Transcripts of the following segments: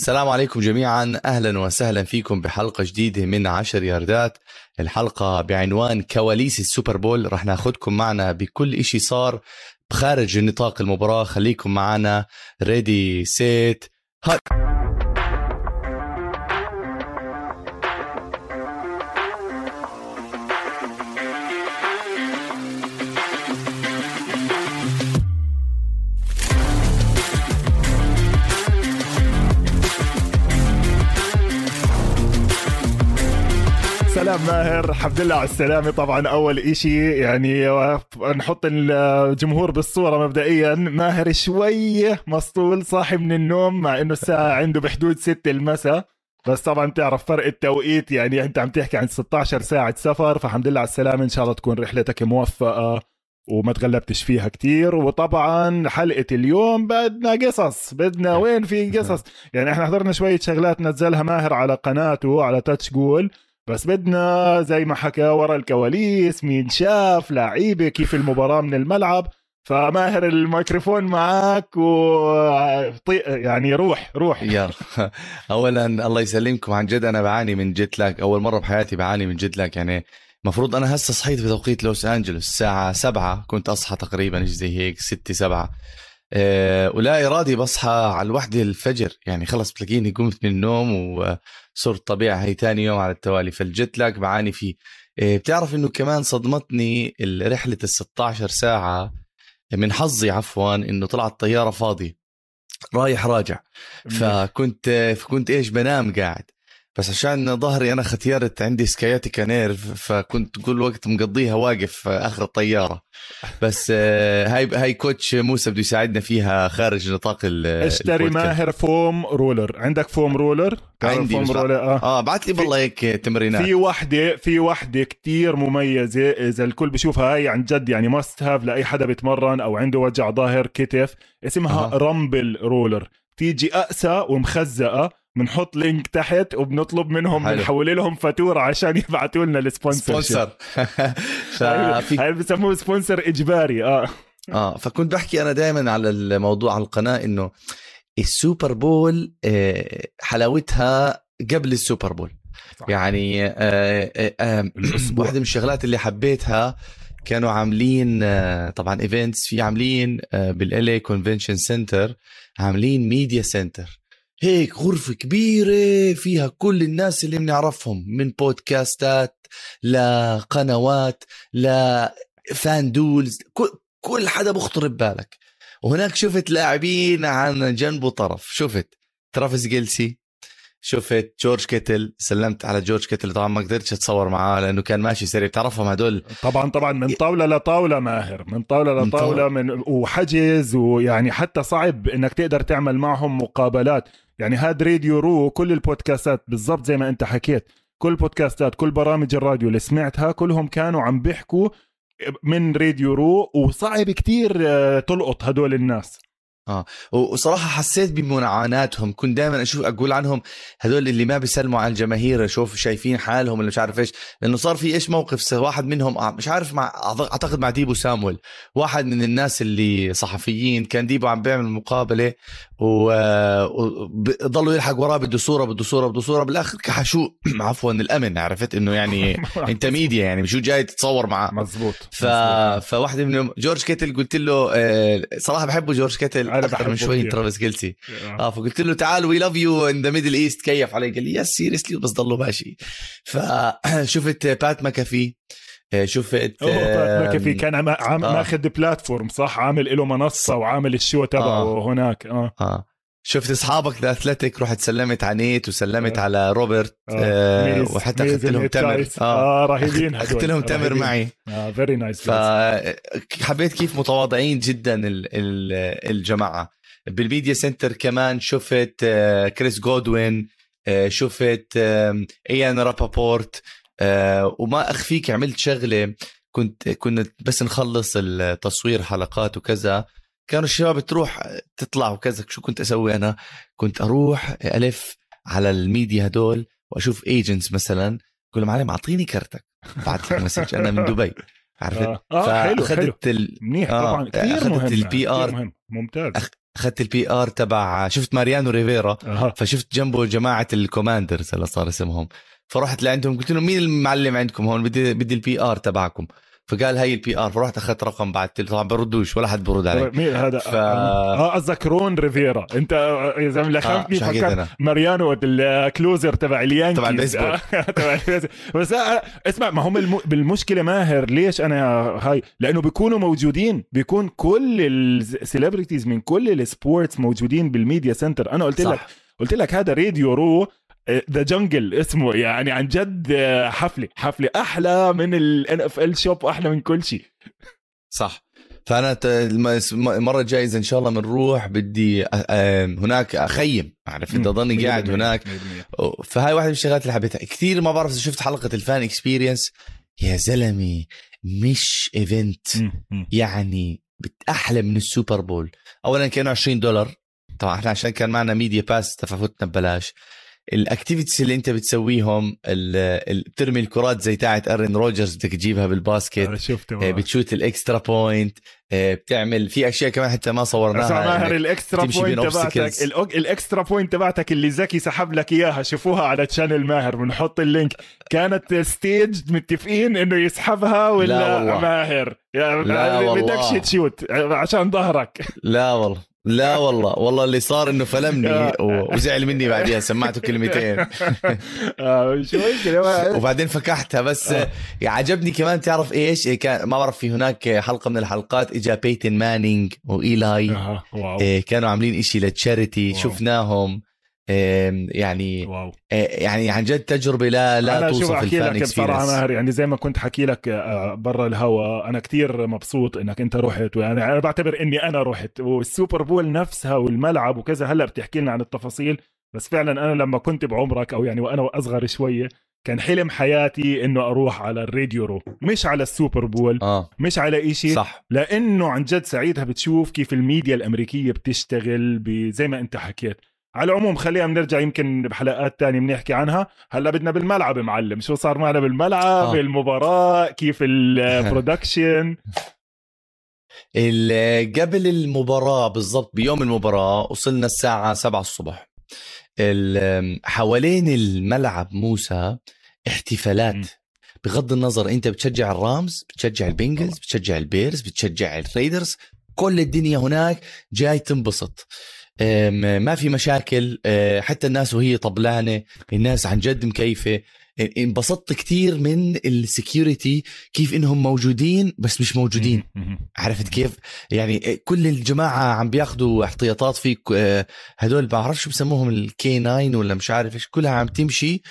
السلام عليكم جميعا. أهلا وسهلا فيكم بحلقة جديدة من عشر ياردات. الحلقة بعنوان كواليس ال Super Bowl. رح ناخذكم معنا بكل إشي صار بخارج نطاق المباراة. خليكم معنا. ready set hut ماهر. الحمد لله على السلامة. طبعا أول إشي يعني نحط الجمهور بالصورة مبدئيا. ماهر شوي مسطول صاحي من النوم مع إنه الساعة عنده بحدود 6 المساء. بس طبعا تعرف فرق التوقيت. يعني أنت عم تحكي عن 16 ساعة سفر. فالحمد لله على السلامة. إن شاء الله تكون رحلتك موفقة وما تغلبتش فيها كتير. وطبعا حلقة اليوم بدنا قصص. بدنا وين في قصص. يعني إحنا حضرنا شوية شغلات نزلها ماهر على قناته على تاتش جول بس بدنا زي ما حكى ورا الكواليس مين شاف لعيبة كيف المباراة من الملعب. فماهر الميكروفون معك و يعني روح روح. يلا اولا الله يسلمكم. عن جد أنا بعاني من جيت لاج أول مرة بحياتي بعاني من جيت لاج يعني المفروض أنا هسه صحيت بتوقيت لوس أنجلوس. الساعة سبعة. كنت أصحى تقريبا زي هيك ستة سبعة. أه ولا إرادي بصحى على الوحدة الفجر. يعني خلص بتلاقيني قمت من النوم وصرت طبيعة هي تاني يوم على التوالي فال jet lag بعاني فيه. أه بتعرف إنه كمان صدمتني رحلة ال 16 ساعة من حظي عفوا إنه طلعت طيارة فاضية رايح راجع. فكنت فكنت إيش بنام قاعد. بس عشان ظهري أنا ختيرت عندي sciatica nerve فكنت كل وقت مقضيها واقف آخر الطياره بس آه، هاي هاي coach موسى بده يساعدنا فيها خارج نطاق اشتري ماهر foam roller؟ عندك foam roller؟ عندي foam roller؟ آه, آه بعت لي بالله هيك تمرينات. في وحدة في وحدة كتير مميزة إذا الكل بشوفها هاي عن جد يعني must have لأي حدا بيتمرن أو عنده وجع ظهر كتف اسمها آه. RumbleRoller تيجي أقسى ومخزقة بنحط link تحت وبنطلب منهم بنحول لهم فاتورة عشان يبعثوا لنا ال sponsor sponsor. هاي بسموه sponsor إجباري آه. آه فكنت بحكي أنا دائما على الموضوع على القناة إنه ال Super Bowl آه، حلاوتها قبل ال Super Bowl. صح. يعني آه، آه، واحدة من الشغلات اللي حبيتها كانوا عاملين طبعا events في عاملين بال LA Convention Center عاملين media center هيك غرفة كبيرة فيها كل الناس اللي بنعرفهم من بودكاستات لقنوات ل FanDuel كل حدا بخطر ببالك. وهناك شفت لاعبين عن جنب وطرف. شفت ترافيس كيلسي شفت جورج كيتل. سلمت على جورج كيتل طبعا ما قدرتش أتصور معاه لأنه كان ماشي سريع. بتعرفهم هدول؟ طبعا طبعا من طاولة لطاولة ماهر من طاولة. لطاولة من وحجز ويعني حتى صعب إنك تقدر تعمل معهم مقابلات. يعني هاد radio row كل البودكاستات بالضبط زي ما انت حكيت. كل بودكاستات كل برامج الراديو اللي سمعتها كلهم كانوا عم بيحكوا من radio row وصعب كتير آه، تلقط هدول الناس. آه. وصراحة حسيت بمعاناتهم كنت دائما أشوف أقول عنهم هذول اللي ما بيسلموا على الجماهير شوف شايفين حالهم اللي مش عارف إيش. لأنه صار في إيش موقف واحد منهم آه، مش عارف مع أعتقد مع ديبو سامويل. واحد من الناس اللي صحفيين كان ديبو عم بيعمل مقابلة وضلوا يلحق وراه بده صورة بده صورة بده صورة. بالآخر كحشو. عفوا الأمن عرفت؟ إنه يعني أنت ميديا يعني شو جاي تتصور معاه؟ مزبوط ف... فواحدة منهم جورج كيتل قلت له آه، صراحة بحبه جورج كيتل أكثر من شوي ترافيس كيلسي. آه. فقلت له تعال we love you in the Middle East كيف علي؟ قال لي yes seriously بس ضله ماشي. فشفت بات ماكافي. شفت بات ماكافي كان عم آه. ماخذ platform صح؟ عامل له منصة وعامل ال show تبعه آه. هناك. آه. آه. شفت أصحابك ال Athletic رحت سلمت على نيت وسلمت آه. على روبرت آه. آه. وحتى أخذت لهم تمر. آه, آه رهيبين أخذت لهم تمر معي. آه very nice فحبيت كيف متواضعين جدا الجماعة. بال media center كمان شفت آه، كريس جودوين آه، شفت إيان رابابورت وما أخفيك عملت شغلة. كنت كنت بس نخلص التصوير حلقات وكذا. كانوا الشباب تروح تطلع وكذا. شو كنت أسوي أنا؟ كنت أروح ألف على الميديا هدول وأشوف agents مثلا. لهم معلم أعطيني كرتك. بعت لك message. أنا من دبي. عرفت؟ آه, آه حلو حلو. ال... منيح طبعا. آه كثير مهم ال PR ممتاز. أخذت ال PR تبع شفت ماريانو ريفيرا. أه. فشفت جنبه جماعة الكوماندرز هلا صار اسمهم. فرحت لعندهم قلت لهم مين المعلم عندكم؟ هون بدي بدي ال PR تبعكم. فقال هي ال PR فرحت أخذت رقم بعثت له طبعا بردوش ولا حد برد علي. مين هذا؟ ف- آه قصدك رون ريفيرا. انت يا زلمه آه لخمتني شو حكيت فكرت؟ ماريانو ال closer تبع اليانكيز. تبع البيسبول. آه، تبع. بس آه، اسمع ما هم الم... بالمشكلة ماهر ليش أنا هاي؟ لأنه بيكونوا موجودين بيكون كل ال celebrities من كل ال sports موجودين بال media center. أنا قلت لك صح قلت لك هذا radio row the jungle اسمه يعني عن جد آه، حفلة حفلة أحلى من ال NFL shop واحلى من كل شيء. صح. فأنا المره الجايه اذا إن شاء الله بنروح بدي أ- هناك أخيم عارف بدي أضلني قاعد هناك. فهاي واحدة من الشغلات اللي حبيتها. كثير ما بعرف إذا شفت حلقة ال fan experience يا زلمة مش event. يعني أحلى من السوبر بول. اولا كانوا 20 دولار. طبعا إحنا عشان كان معنا media pass ففتنا ببلاش. ال activities اللي أنت بتسويهم بترمي الكرات زي تاعت ارن روجرز بدك تجيبها بال basket. شفته آه، بتشوت ال extra point. آه، بتعمل في أشياء كمان حتى ما صورناها أسمع ماهر إنك ال extra point تبعتك. ال extra point تبعتك اللي زكي سحب لك إياها شوفوها على channel ماهر. بنحط ال link. كانت staged متفقين إنه يسحبها ولا لا والله. ماهر؟ يا لا والله. بدكش تشوت عشان ظهرك. لا والله. لا والله والله اللي صار إنه فلمني وزعل مني بعديها سمعته كلمتين آه، شو هيك وبعدين فكحتها بس آه. آه. عجبني كمان تعرف إيش إيه كان ما بعرف في هناك حلقة من الحلقات إجا بيتن مانينج وإيلاي آه، إيه كانوا عاملين إشي ل charity. شفناهم يعني wow. يعني عن جد تجربة لا لا شو توصف أحكي الفان لك بصراحة ماهر يعني زي ما كنت حكي لك آه، برا الهوا أنا كتير مبسوط إنك أنت رحت ويعني أنا بعتبر إني أنا رحت والسوبر بول نفسها والملعب وكذا هلأ بتحكي لنا عن التفاصيل بس فعلا أنا لما كنت بعمرك أو يعني وأنا اصغر شوية كان حلم حياتي إنه أروح على ال radio row مش على السوبر بول آه. مش على إشي صح. لأنه عن جد ساعتها بتشوف كيف الميديا الأمريكية بتشتغل زي ما أنت حكيت على العموم خلينا بنرجع يمكن بحلقات تانية بنحكي عنها. هلا بدنا بالملعب معلم. شو صار معنا بالملعب؟ آه. المباراة كيف ال production ال- قبل المباراة بالضبط بيوم المباراة وصلنا الساعة 7 الصبح. ال- حوالين الملعب موسى احتفالات. مم. بغض النظر انت بتشجع الرامز بتشجع البنجلز بتشجع البيرز بتشجع الريدرز كل الدنيا هناك جاي تنبسط. ما في مشاكل حتى الناس وهي طبلانة الناس عن جد مكيفة. انبسطت كتير من ال security كيف إنهم موجودين بس مش موجودين. عرفت كيف؟ يعني كل الجماعة عم بياخدوا احتياطات آه، هدول بعرف شو بسموهم ال K 9 ولا مش عارف إيش كلها عم تمشي.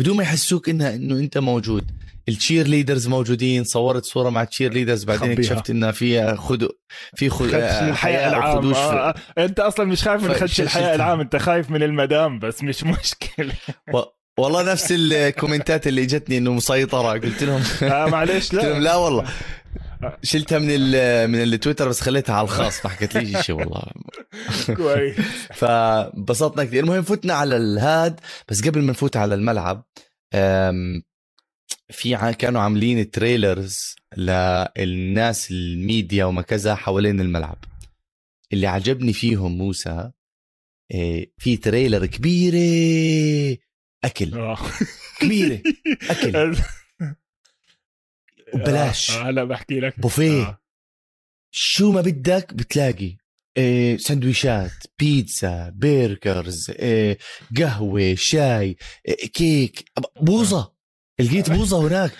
بدون ما يحسوك انها إنه أنت موجود. ال cheerleaders موجودين صورت صورة مع ال cheerleaders بعدين. اكتشفت إنها فيها خدو في خد... خدش آه، العام آه. أنت أصلا مش خايف من خدش شو- العام أنت خايف من المدام بس مش مشكلة. و... والله نفس الكومنتات اللي جتني إنه مسيطرة. قلت لهم آه معلش قلت لهم لا لا والله. شلتها من ال من التويتر بس خليتها على الخاص ما حكيت ليش شيء والله. كويس. فبسطنا كثير. المهم فتنا على الهاد بس قبل ما نفوت على الملعب في كانوا عاملين trailers للناس الميديا وما كذا حوالين الملعب. اللي عجبني فيهم موسى إيه، في trailer كبيرة أكل. آه. كبيرة وبلاش آه، هلا بحكي لك. بوفيه. آه. شو ما بدك بتلاقي. إيه سندويشات بيتزا burgers إيه قهوة شاي إيه كيك. بوظة. لقيت بوظة هناك.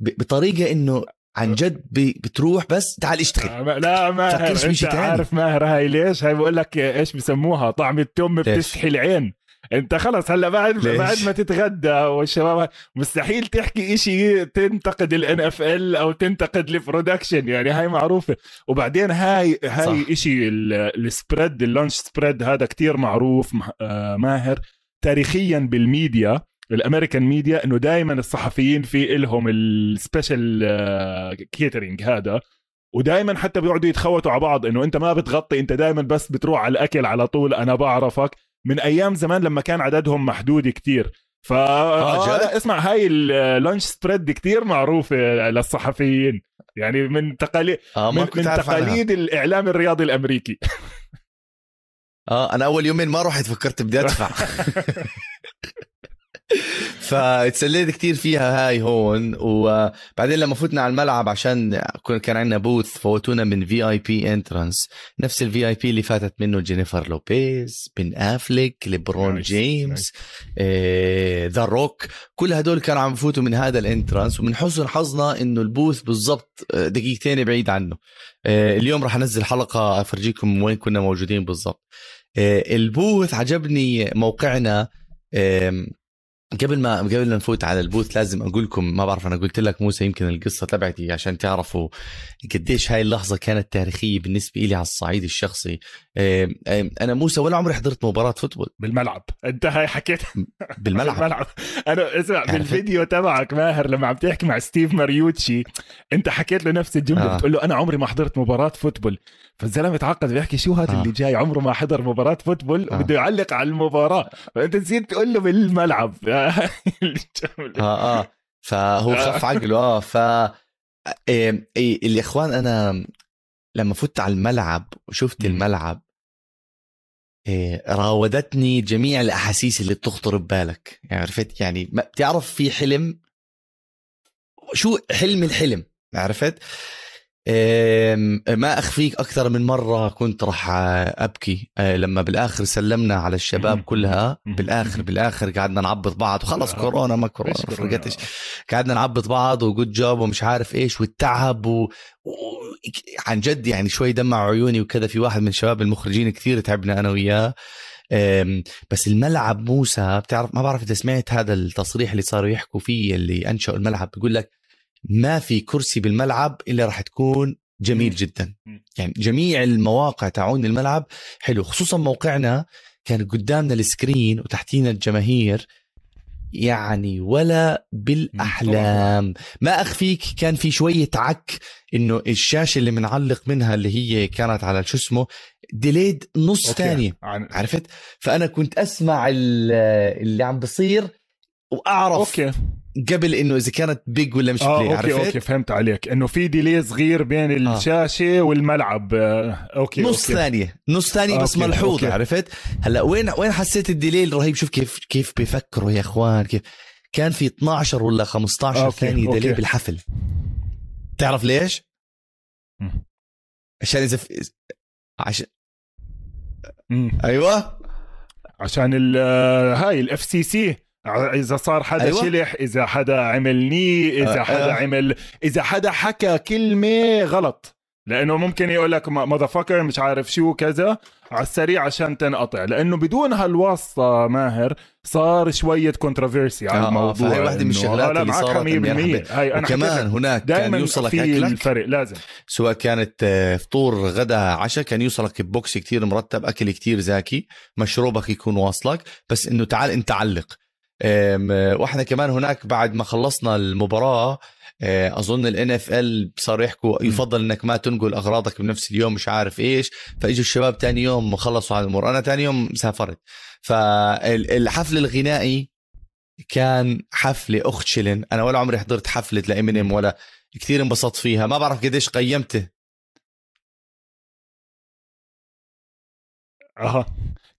ب- بطريقة إنه عن جد بتروح بس تعال اشتغل. آه، لا ماهر أنت. عارف ماهر هاي ليش؟ هاي بقول لك إيش بسموها؟ طعم التم؟ بتستحي العين. انت خلص هلا بعد؟ بعد ما تتغدى والشباب مستحيل تحكي إشي تنتقد ال NFL أو تنتقد ال production يعني هاي معروفة وبعدين هاي هاي صح. إشي ال- ال spread ال lunch spread هذا كتير معروف آه، ماهر تاريخيا بالميديا ال American media إنه دائما الصحفيين في إلهم ال special catering هذا ودائما حتى بيقعدوا يتخوتوا على بعض إنه أنت ما بتغطي أنت دائما بس بتروح على الأكل على طول أنا بعرفك من أيام زمان لما كان عددهم محدود كتير. ف آه، آه اسمع هاي ال lunch spread كتير معروفة للصحفيين. يعني من تقاليد آه من, من عارف عنها. تقاليد الإعلام الرياضي الأمريكي. آه أنا أول يومين ما رحت فكرت بدي أدفع. فتسليت كتير فيها هاي هون وبعدين لما فتنا على الملعب عشان كان عندنا booth فوتونا من VIP entrance نفس ال VIP اللي فاتت منه جينيفر لوبيز بن أفليك ليبرون جيمس ذا روك كل هدول كانوا عم يفوتوا من هذا ال entrance ومن حسن حظنا إنه ال booth بالضبط آه، دقيقتين بعيد عنه. آه، اليوم راح أنزل حلقة أفرجيكم وين كنا موجودين بالضبط. آه، ال booth عجبني موقعنا قبل ما قبل ما نفوت على ال booth لازم أقول لكم ما بعرف أنا قلت لك موسى يمكن القصة تبعتي عشان تعرفوا قديش هاي اللحظة كانت تاريخية بالنسبة لي على الصعيد الشخصي. أنا موسى ولا عمري حضرت مباراة football. بالملعب. أنت هاي حكيت. بالملعب. بالملعب. أنا اسمع بالفيديو تبعك ماهر لما عم تحكي مع ستيف ماريوتشي أنت حكيت له نفس الجملة آه. بتقول له أنا عمري ما حضرت مباراة football. فالزلمة تعقد بيحكي شو هذا آه. اللي جاي عمره ما حضر مباراة football آه. وبده يعلق على المباراة. فأنت نسيت تقول له بالملعب. آه آه. فهو خف عقله. آه ف إيه إيه الإخوان أنا لما فت على الملعب وشفت الملعب إيه راودتني جميع الأحاسيس اللي بتخطر ببالك. يعني عرفت؟ يعني بتعرف في حلم؟ شو حلم الحلم؟ عرفت؟ ما أخفيك أكثر من مرة كنت راح أبكي. آه، لما بالآخر سلمنا على الشباب كلها بالآخر بالآخر قعدنا نعبط بعض. وخلص. كورونا ما كورونا فرقتش. قعدنا نعبط بعض وجود جوب ومش عارف إيش والتعب و... و... عن جد يعني شوي دمع عيوني وكذا. في واحد من شباب المخرجين كثير تعبنا أنا وياه. بس الملعب موسى بتعرف ما بعرف إذا سمعت هذا التصريح اللي صاروا يحكوا فيه اللي أنشأوا الملعب بيقول لك ما في كرسي بالملعب إلا راح تكون جميل جدا. يعني جميع المواقع تعون الملعب حلو خصوصا موقعنا كان قدامنا ال screen وتحتينا الجماهير. يعني ولا بالأحلام. ما أخفيك كان في شوية عك إنه الشاشة اللي منعلق منها اللي هي كانت على شو اسمه delayed نص ثانية. عرفت؟ فأنا كنت أسمع اللي عم بصير وأعرف okay. قبل إنه إذا كانت big ولا مش آه play okay عرفت؟ okay فهمت عليك إنه في delay صغير بين آه. الشاشة آه. والملعب آه. okay نص okay. ثانية نص ثانية بس ملحوظة okay. عرفت هلأ وين وين حسيت ال delay الرهيب شوف كيف كيف بيفكروا يا إخوان كيف كان في 12 ولا 15 okay. ثانية delay بالحفل تعرف ليش؟ عشان إذا في... عشان أيوه عشان آه، هاي ال FCC إذا صار حدا أيوة. شلح إذا حدا عمل knee إذا آه حدا آه. عمل إذا حدا حكى كلمة غلط. لأنه ممكن يقول لك mother مش عارف شو كذا على السريع عشان تنقطع. لأنه بدون هالواسطة ماهر صار شوية controversy على آه الموضوع. هاي واحدة من الشغلات اللي صارت هاي أنا كمان هناك كان يوصلك في اكلك الفرق لازم. سواء كانت آه، فطور غدا عشاء كان يوصلك box كتير مرتب أكل كتير زاكي مشروبك يكون واصلك. بس إنه تعال أنت علق. وإحنا كمان هناك بعد ما خلصنا المباراة آه، أظن ال NFL صاروا يحكوا يفضل إنك ما تنقل أغراضك بنفس اليوم مش عارف إيش فإجوا الشباب تاني يوم خلصوا على الأمور. أنا تاني يوم سافرت. فالحفل الغنائي كان حفله أخت شلن أنا ولا عمري حضرت حفلة لإمينيم ولا كثير انبسطت فيها. ما بعرف قديش قيمته. أها.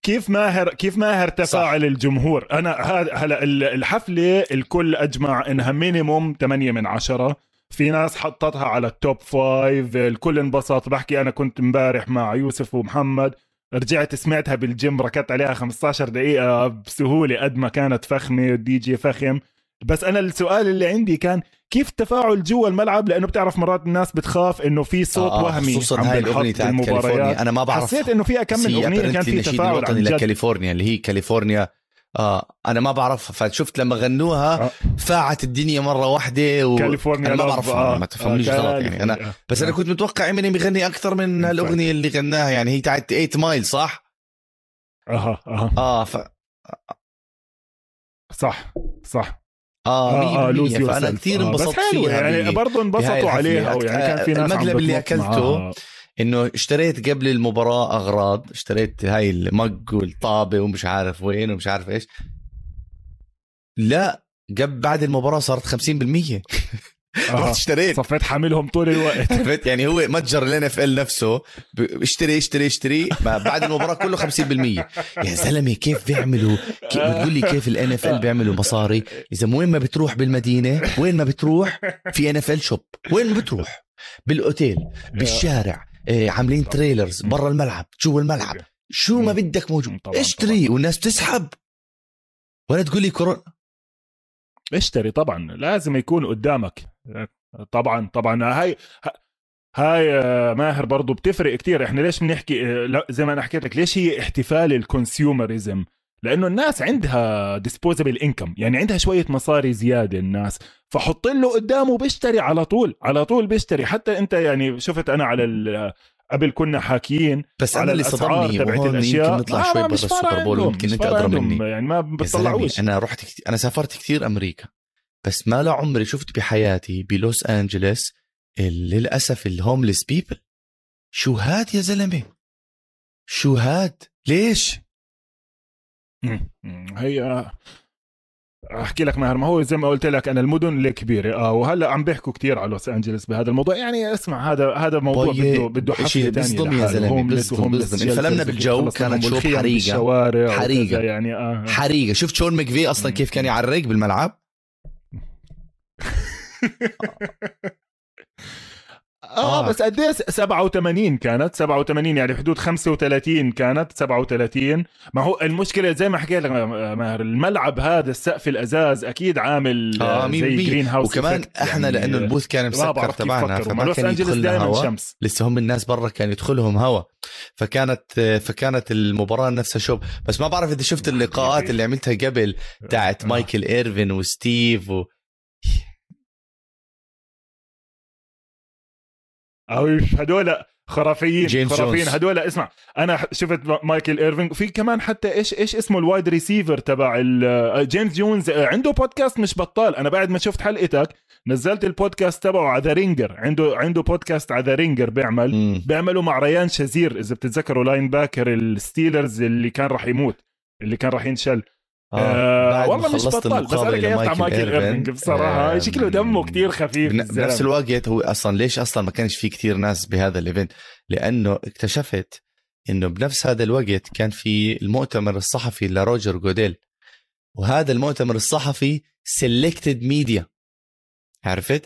كيف ماهر كيف ماهر تفاعل صح. الجمهور؟ أنا هلا الحفلة الكل أجمع إنها minimum 8 من 10 في ناس حطتها على ال top five الكل انبسط. بحكي أنا كنت امبارح مع يوسف ومحمد. رجعت سمعتها بالجيم ركضت عليها 15 دقيقة بسهولة قد ما كانت فخمة دي جي فخم. بس أنا السؤال اللي عندي كان كيف التفاعل جوا الملعب؟ لأنه بتعرف مرات الناس بتخاف إنه في صوت آه, آه، وهمي خصوصا هاي الأغنية تاعت كاليفورنيا. أنا ما بعرف حسيت إنه في كم من أغنية كان في تفاعل عن لكاليفورنيا اللي هي كاليفورنيا. آه أنا ما بعرف فشفت لما غنوها آه. فاعت الدنيا مرة واحدة و... كاليفورنيا أنا ما بعرف آه. ما تفهمنيش آه. غلط يعني. أنا بس أنا كنت متوقع إمينيم يغني أكثر من الأغنية اللي غناها يعني هي تاعت 8 Mile صح؟ أها أها. آه ف... صح صح. آه, آه, آه فأنا كثير انبسطت آه فيها يعني برضه انبسطوا عليها يعني كان في ناس المقلب اللي اكلته إنه اشتريت قبل المباراة أغراض اشتريت هاي المج والطابة ومش عارف وين ومش عارف إيش. لا قبل بعد المباراة صارت 50% آه. رحت اشتريت. صفيت حاملهم طول الوقت. عرفت يعني هو متجر الان اف ال نفسه. اشتري اشتري اشتري. بعد المباراة كله 50% يا زلمة كيف بيعملوا؟ كيف بتقول لي كيف ال NFL بيعملوا مصاري؟ إذا وين ما بتروح بالمدينة وين ما بتروح في NFL shop وين ما بتروح؟ بالأوتيل بالشارع. إيه، عاملين trailers برا الملعب جوا الملعب. شو ما. بدك موجود. اشتري والناس بتسحب ولا تقول لي كورونا؟ اشتري طبعا. لازم يكون قدامك. طبعا طبعا. هاي هاي آه، ماهر برضو بتفرق كتير. إحنا ليش بنحكي آه، زي ما أنا حكيت لك ليش هي احتفال ال consumerism لأنه الناس عندها disposable income يعني عندها شوية مصاري زيادة الناس فحط له قدامه بيشتري على طول على طول بيشتري. حتى أنت يعني شفت أنا على قبل كنا حاكيين بس على أنا اللي صدمني تبعت الاشياء يمكن نطلع ما- شوي برا ال Super Bowl يمكن انت ادرى مني يعني ما بتطلعوش. أنا رحت كتير أنا سافرت كتير أمريكا. بس ما لا عمري شفت بحياتي بلوس انجلوس ال- للاسف ال homeless people شو هاد يا زلمة؟ شو هاد؟ ليش. هي أحكي لك ماهر ما هو زي ما قلت لك أنا المدن الكبيره آه وهلأ عم بيحكوا كثير على لوس انجلوس بهذا الموضوع. يعني اسمع هذا هذا موضوع بوي، بده بده حفلة ثانية يا زلمة، بيصدم- بيصدم. انفلمنا بالجو، كانت. بالشوارع حريقة. وكذا يعني آه حريقة. شفت شون مكفاي أصلا كيف كان يعرق بالملعب؟ آه آه. بس قد إيه؟ 87 كانت. 87 يعني حدود 35 كانت. 37 ما هو المشكلة زي ما حكيت لك ماهر الملعب هذا السقف الأزاز أكيد عامل آه آه زي 100% green house وكمان effect إحنا يعني لأنه ال booth كان مسكر تبعنا فما لوس يدخلنا دائما هوا. شمس. لسه هم الناس برا كان يدخلهم هوا. فكانت فكانت المباراة نفسها شوب. بس ما بعرف إذا شفت اللقاءات اللي عملتها قبل تاعت آه. مايكل إيرفين وستيف و... أو هدول خرافيين جيمس خرافيين. جونز. هدول اسمع أنا شفت مايكل إيرفينج. في كمان حتى إيش إيش اسمه ال wide receiver تبع ال- جيمس جونز. آه، عنده بودكاست مش بطال. أنا بعد ما شفت حلقتك نزلت البودكاست تبعه على ذا رينجر عنده عنده بودكاست على ذا رينجر بيعمل مم. بيعملوا مع ريان شزير إذا بتتذكروا linebacker الستيلرز اللي كان راح يموت اللي كان راح ينشل. آه ما والله مش بطال بس أنا المقابلة كيف على لمايكل مايكل ايرفينج بصراحة. آه، شكله دمه كتير خفيف. بنفس الوقت هو أصلا ليش أصلا ما كانش في كتير ناس بهذا ال event؟ لأنه اكتشفت إنه بنفس هذا الوقت كان في المؤتمر الصحفي لروجر جوديل. وهذا المؤتمر الصحفي selected media عرفت؟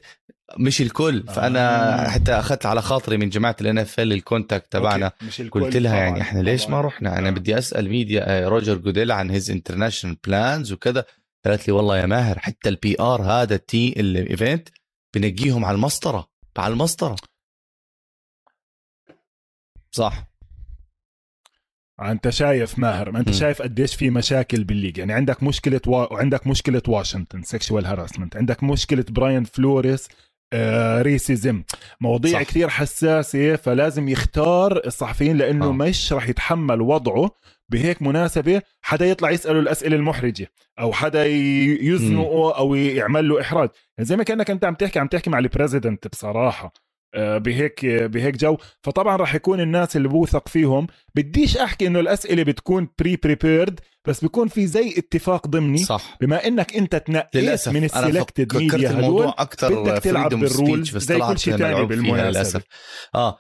مش الكل. فأنا آه. حتى أخذت على خاطري من جماعة الان اف ال ال contact تبعنا. قلت لها يعني إحنا ليش ما. رحنا؟ أنا آه. بدي أسأل ميديا آه، روجر جوديل عن his international plans وكذا. قالت لي والله يا ماهر حتى ال PR هذا التي ال event بنقيهم على المسطرة على المسطرة. صح. أنت شايف ماهر ما أنت مم. شايف قديش في مشاكل بال league يعني عندك مشكلة و... وعندك مشكلة واشنطن sexual harassment عندك مشكلة براين فلوريس آه racism مواضيع صح. كثير حساسة فلازم يختار الصحفيين لأنه آه. مش رح يتحمل وضعه بهيك مناسبة. حدا يطلع يسأله الأسئلة المحرجة أو حدا يزنقه أو يعمل له إحراج. يعني زي ما كأنك أنت عم تحكي عم تحكي مع ال president بصراحة. بهيك بهيك جو. فطبعا راح يكون الناس اللي بوثق فيهم بديش أحكي إنه الأسئلة بتكون بري بريبيرد بس بيكون في زي اتفاق ضمني. صح. بما إنك أنت تنقيت للأسف. من فكرت ميديا هدول أكثر بدك تلعب بال rule زي كل شيء فيها بالمناسبة. للأسف. آه.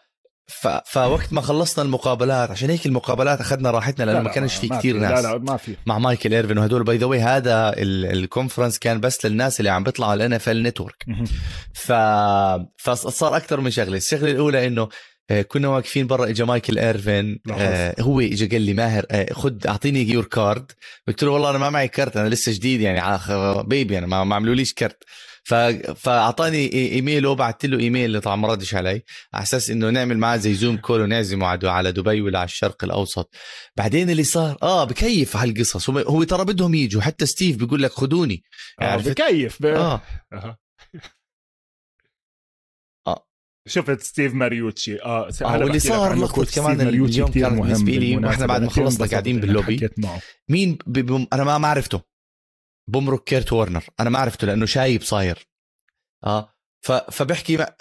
ف... فوقت ما خلصنا المقابلات عشان هيك المقابلات أخذنا راحتنا لأنه لا ما كانش في في. ناس. لا لا ما في. مع مايكل إيرفين وهدول by the way هذا ال- ال conference كان بس للناس اللي عم بيطلعوا على الان اف ال Network. ف... فصار أكثر من شغلة. الشغلة الأولى إنه آه، كنا واقفين برا اجى مايكل إيرفين آه هو اجى قال لي ماهر آه خد أعطيني your card قلت له والله أنا ما معي card أنا لسه جديد يعني baby أنا ما ما عملوليش card ف... فأعطاني إي- إيميل وبعثت له إيميل اللي طبعا ما ردش علي على أساس إنه نعمل معاه زي Zoom call ونعزمه على دبي ولا على الشرق الأوسط بعدين اللي صار آه بكيف هالقصص هو, هو ترى بدهم يجوا حتى ستيف بيقول لك خدوني آه؟ بكيف ب... آه. آه. شفت ستيف ماريوتشي آه آه، هلا واللي صار coach كمان اليوم مهم بالنسبة لي،. وإحنا بعد ما خلصنا قاعدين باللوبي. مين ب... ب... أنا ما عرفته بمرق كيرت وورنر أنا ما عرفته لأنه شايب صاير آه ف... فبحكي ما...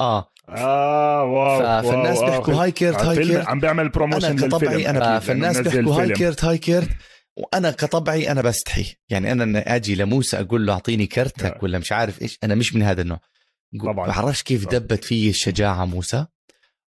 آه آه wow ف... فالناس wow، بيحكوا. هاي كيرت هاي كيرت عم بيعمل promotion أنا كطبعي أنا فالناس بيحكوا هاي. كيرت هاي كيرت وأنا كطبعي أنا بستحي يعني أنا أجي لموسى أقول له أعطيني كرتك آه. ولا مش عارف إيش أنا مش من هذا النوع طبعاً. بعرفش كيف طبعاً. دبت فيي الشجاعة موسى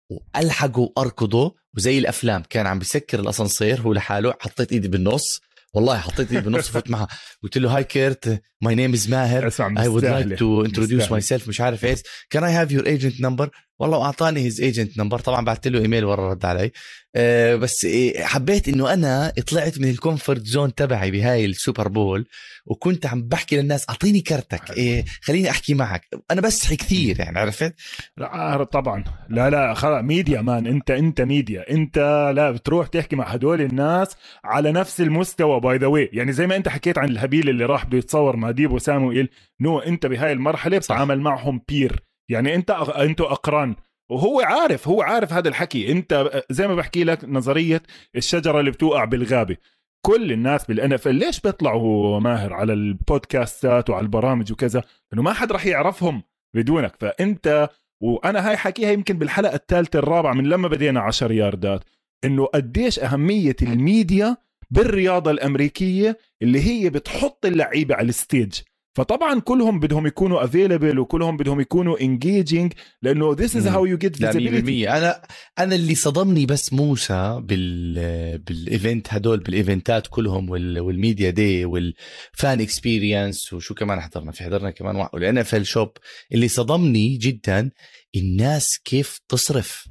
والحقه واركضه وزي الأفلام كان عم بسكر الأسانسير هو لحاله حطيت إيدي بالنص والله حطيت ايدي بالنص وفوت معها قلت له hi كيرت my name is ماهر would مستاهلة. like to introduce مستاهلة. myself. مش عارف إيش. Can I have your agent number? والله واعطاني his agent number. طبعا بعثت له إيميل ورا رد علي. أه بس إيه حبيت إنه أنا طلعت من ال comfort zone تبعي بهاي السوبر بول وكنت عم بحكي للناس أعطيني كرتك. إيه خليني أحكي معك. أنا بسحي كثير يعني عرفت؟ لا طبعا. لا لا خلاص media man أنت أنت ميديا أنت لا بتروح تحكي مع هدول الناس على نفس المستوى by the way يعني زي ما أنت حكيت عن الهبيل اللي راح بده يتصور مع ديبو سامويل no أنت بهاي المرحلة بتتعامل معهم peer يعني انت أنتوا اقران. وهو عارف هو عارف هذا الحكي. انت زي ما بحكي لك نظرية الشجرة اللي بتوقع بالغابة. كل الناس بالان اف ليش بيطلعوا ماهر على ال podcastات وعلى البرامج وكذا؟ إنه ما حد راح يعرفهم بدونك. فأنت وأنا هاي حكيها يمكن بالحلقة الثالثة الرابعة من لما بدينا 10 ياردات. إنه قديش أهمية الميديا بالرياضة الأمريكية اللي هي بتحط اللعيبة على ال stage. فطبعا كلهم بدهم يكونوا available وكلهم بدهم يكونوا engaging لأنه how you get لا 100% visibility. أنا أنا اللي صدمني بس موسى بال بال event هدول بال eventات كلهم وال... وال media day وال fan experience وشو كمان حضرنا؟ في حضرنا كمان والان اف ال shop اللي صدمني جدا الناس كيف تصرف.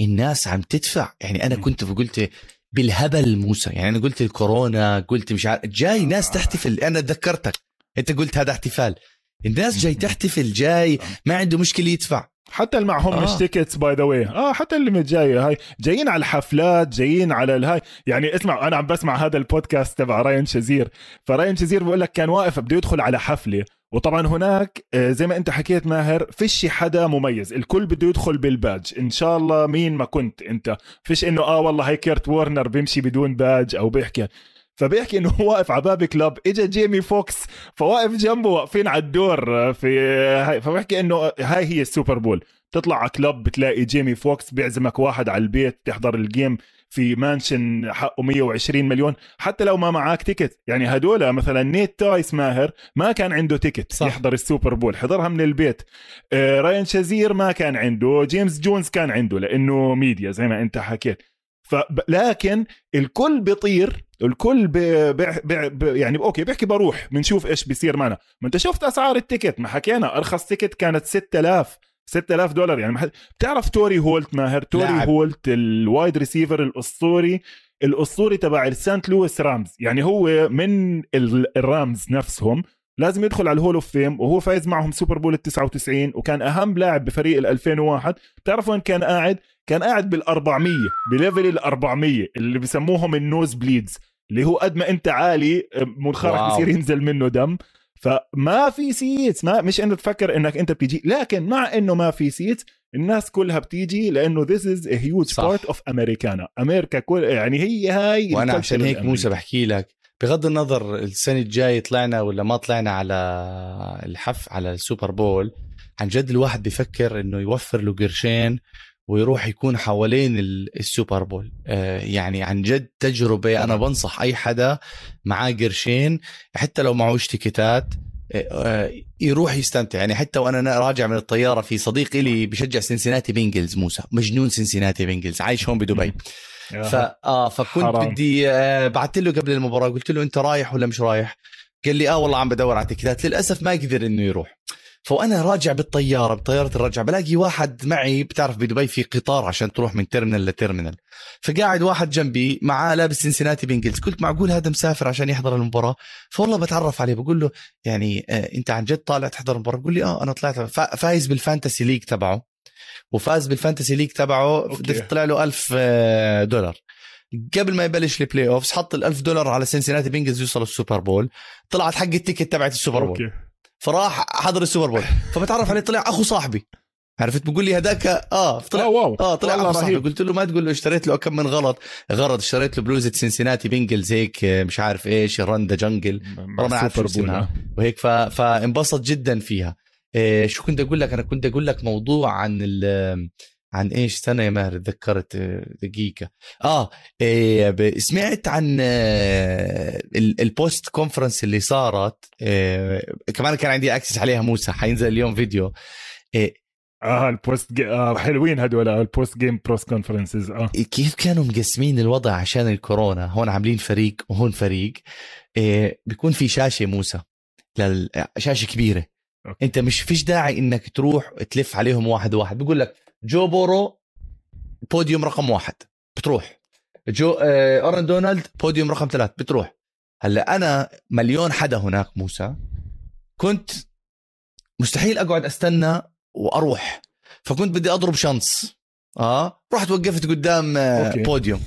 الناس عم تدفع. يعني أنا. كنت قلت بالهبل موسى. يعني أنا قلت الكورونا قلت مش عارف جاي ناس آه. تحتفل. أنا تذكرتك انت قلت هذا احتفال. الناس جاي. تحتفل جاي. ما عنده مشكلة يدفع. حتى اللي معهم آه. مش tickets by the way آه حتى اللي مش جاي هاي. جايين على الحفلات جايين على الهاي يعني اسمع أنا عم بسمع هذا البودكاست تبع راين شزير. فراين شزير بقول لك كان واقف بده يدخل على حفلة. وطبعا هناك آه، زي ما انت حكيت ماهر فيش حدا مميز. الكل بده يدخل بالباج إن شاء الله مين ما كنت أنت. فيش إنه آه والله هي كيرت وورنر بيمشي بدون باج أو بيحكي. فبيحكي إنه هو واقف على باب club اجى جيمي فوكس فواقف جنبه واقفين على الدور آه، في هاي فبحكي إنه هاي هي ال Super Bowl. تطلع على club بتلاقي جيمي فوكس بيعزمك واحد على البيت تحضر ال game في mansion حقه 120 مليون. حتى لو ما معاك ticket يعني هدول مثلا نيت تايس ماهر ما كان عنده ticket صح. يحضر ال Super Bowl حضرها من البيت. آه راين شازير ما كان عنده جيمس جونز كان عنده لأنه ميديا زي ما أنت حكيت. لكن الكل بيطير الكل بي بي بي بي يعني أوكي بيحكي بروح بنشوف إيش بيصير معنا. ما أنت شفت أسعار ال ticket؟ ما حكينا أرخص ticket كانت 6000 6000 دولار. يعني حد- بتعرف توري هولت ماهر؟ توري لاعب. هولت ال wide receiver الأسطوري الأسطوري تبع ال St. Louis Rams. يعني هو من ال- ال Rams نفسهم. لازم يدخل على ال Hall of Fame وهو فايز معهم Super Bowl ال 99 وكان أهم لاعب بفريق ال 2001 بتعرف وين كان قاعد؟ كان قاعد بال 400 ب level ال 400 اللي بسموهم ال nosebleeds اللي هو قد ما أنت عالي منخرك واو. بصير ينزل منه دم فما في seats ما مش انه تفكر إنك أنت بتيجي لكن مع إنه ما في seats الناس كلها بتيجي لأنه this is a huge صح. part of Americana أمريكا كل يعني هي هاي وأنا عشان هيك. موسى بحكي لك بغض النظر السنة الجاي طلعنا ولا ما طلعنا على الحف على ال Super Bowl عن جد الواحد بيفكر إنه يوفر له قرشين ويروح يكون حوالين ال- ال Super Bowl. آه يعني عن جد تجربة أنا بنصح أي حدا معاه قرشين حتى لو معهوش ticket ات آه، آه، يروح يستمتع. يعني حتى وأنا راجع من الطيارة في صديق لي بشجع Cincinnati Bengals موسى مجنون Cincinnati Bengals عايش هون بدبي. ف آه فكنت حرام. بدي آه بعثت له قبل المباراة قلت له أنت رايح ولا مش رايح؟ قال لي آه والله عم بدور على ticket ات للأسف ما قدر إنه يروح. فأنا راجع بالطيارة بطيارة الرجعة بلاقي واحد معي بتعرف بدبي في قطار عشان تروح من terminal ل terminal فقاعد واحد جنبي معاه لابس Cincinnati Bengals قلت معقول هذا مسافر عشان يحضر المباراة؟ فوالله بتعرف عليه بقول له يعني آه أنت عن جد طالع تحضر المباراة؟ بقول لي آه أنا طلعت. فا- فايز بال fantasy league تبعه. وفاز بال fantasy league تبعه أوكي. طلع له 1000 آه، دولار. قبل ما يبلش ال playoffs حط ال 1000 دولار على Cincinnati Bengals يوصل ال Super Bowl. طلعت حق ال ticket تبعت ال Super Bowl. أوكي. فراح حضر ال Super Bowl. فبتعرف عليه طلع أخو صاحبي. عرفت؟ بقول لي هذاك آه آه طلع واو آه طلع أخو صاحبي. قلت له ما تقول له اشتريت له كم من غلط. غرض اشتريت له بلوزة سنسناتي بينجلز هيك آه، مش عارف إيش رندا جنجل. بول اسمها. وهيك. فانبسط جدا فيها. إيه شو كنت أقول لك؟ أنا كنت أقول لك موضوع عن ال عن إيش؟ استنى يا ماهر تذكرت آه، دقيقة. آه إيه سمعت عن آه، ال- البوست كونفرنس اللي صارت آه، كمان كان عندي access عليها موسى حينزل اليوم فيديو. آه ال post جي... آه حلوين هدول ال post game press conferences آه. كيف كانوا مقسمين الوضع عشان الكورونا؟ هون عاملين فريق وهون فريق. إيه بيكون في شاشة موسى لل... شاشة كبيرة. أوكي. أنت مش فيش داعي إنك تروح تلف عليهم واحد واحد. بقول لك جو بورو بوديوم رقم واحد. بتروح. جو آه، أرون دونالد بوديوم رقم ثلاث بتروح. هلأ أنا مليون حدا هناك موسى. كنت مستحيل أقعد أستنى وأروح. فكنت بدي أضرب chance آه؟ رحت وقفت قدام آه، أوكي. بوديوم.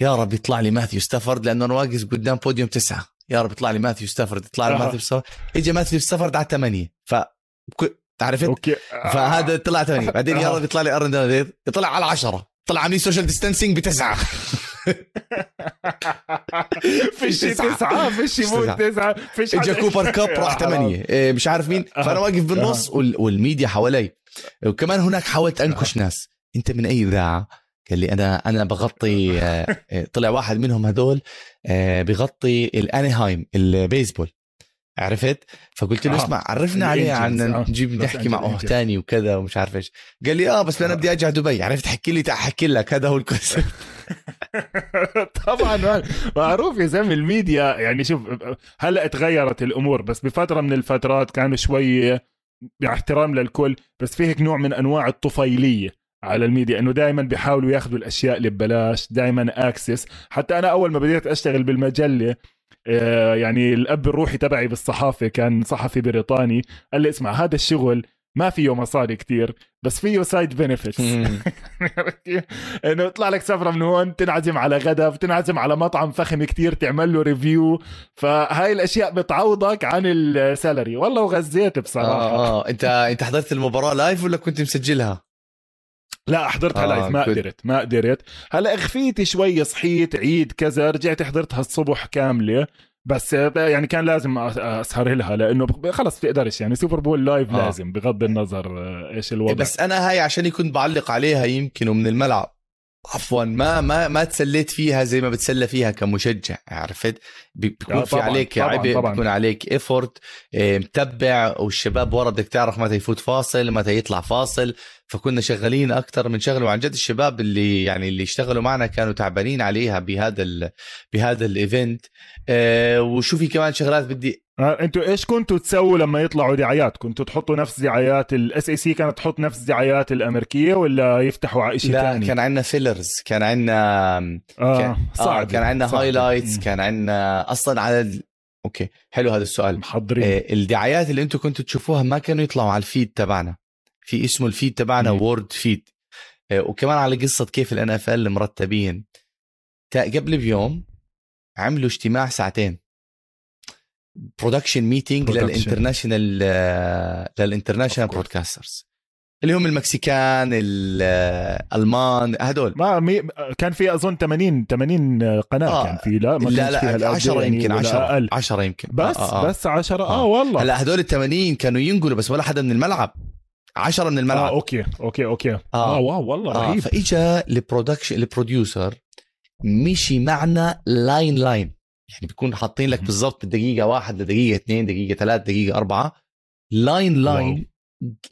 يا رب يطلع لي ماثيو ستافورد لأنه أنا واقف قدام بوديوم تسعة. يا رب يطلع لي ماثيو ستافورد يطلع لي آه. ماثيو ستافورد. اجى ماثيو ستافورد على ثمانية ف عرفت؟ أوكي. فهذا طلع ثمانية بعدين يا آه. رب يطلع لي أرن يطلع على عشرة طلع عاملين social distancing بتسعة. فيش تسعة. تسعة فيش يموت تسعة. تسعة. فيش اجى حدا- كوبر كاب راح آه، ثمانية إيه، مش عارف مين. آه. فأنا واقف بالنص وال- والميديا حوالي. وكمان هناك حاولت أنكش ناس. أنت من أي اذاعه قال لي أنا أنا بغطي آه، آه، طلع واحد منهم هذول آه، بغطي الانيهايم البيسبول. عرفت؟ فقلت له آه. اسمع عرفنا عليه عن آه. نجيب نحكي معه أنجلز. تاني وكذا ومش عارف إيش. قال لي آه بس أنا بدي أرجع دبي. عرفت؟ حكي لي تعال احكي لك. هذا هو الكونسيبت طبعا ما- معروف يا زلمة الميديا. يعني شوف هلأ تغيرت الأمور بس بفترة من الفترات كانوا شوي باحترام للكل بس في هيك نوع من أنواع الطفيلية. على الميديا إنه دائما بيحاولوا ياخذوا الأشياء اللي ببلاش دائما access حتى أنا أول ما بديت أشتغل بالمجلة آه، يعني الأب الروحي تبعي بالصحافة كان صحفي بريطاني قال لي اسمع هذا الشغل ما فيه مصاري كتير بس فيه side benefits إنه يطلع لك سفرة من هون تنعزم على غدا بتنعزم على مطعم فخم كتير تعمل له review فهاي الأشياء بتعوضك عن ال salary والله وغزيت بصراحة. آه آه. أنت أنت حضرت المباراة live ولا كنت مسجلها؟ لا حضرتها آه، live ما كنت- قدرت ما قدرت. هلا اخفيت شوي صحيت عيد كذا رجعت حضرتها الصبح كاملة بس يعني كان لازم أسهر لها لأنه خلص بتقدرش يعني Super Bowl live آه. لازم بغض النظر آه، إيش الوضع. بس أنا هاي عشان كنت بعلق عليها يمكن ومن الملعب. عفوا ما ما ما تسليت فيها زي ما بتسلى فيها كمشجع عرفت؟ بي- بيكون آه، في عليك عبء. بيكون عليك effort متعب والشباب ورا بدك تعرف متى يفوت فاصل متى يطلع فاصل. فكنا شغالين أكثر من شغله وعن جد الشباب اللي يعني اللي اشتغلوا معنا كانوا تعبانين عليها بهذا ال بهذا ال event آه، وشو في كمان شغلات بدي آه، أنتوا إيش كنتوا تسووا لما يطلعوا دعايات؟ كنتوا تحطوا نفس دعايات الاس اي سي كانت تحط نفس دعايات الأمريكية ولا يفتحوا على شيء لا ثاني كان عندنا fillers كان عندنا آه كان- صعب آه كان عندنا. highlights. كان عندنا أصلا على ال... okay حلو هذا السؤال. محضرين. آه الدعايات اللي أنتم كنتوا تشوفوها ما كانوا يطلعوا على ال feed تبعنا. في اسمه ال feed تبعنا. world feed آه وكمان على قصة كيف ال NFL مرتبين قبل بيوم عملوا اجتماع ساعتين. production آه، لل international Of course. broadcasters اللي هم المكسيكان الألمان هدول ما مي... كان في أظن 80 80 قناة آه. كان في لا ما لا لا الأقل 10 يعني يمكن ولا 10 أقل. 10 يمكن. بس آه. آه. بس 10 آه, آه. والله. هلا هدول ال 80 كانوا ينقلوا بس ولا حدا من الملعب. 10 من آه الملعب okay okay okay. آه, آه. آه wow والله آه رهيب. فإجا ال production ال producer مشي معنا line line يعني بيكون حاطين لك. بالضبط دقيقة واحد لدقيقة اثنين دقيقة ثلاث دقيقة أربعة. line line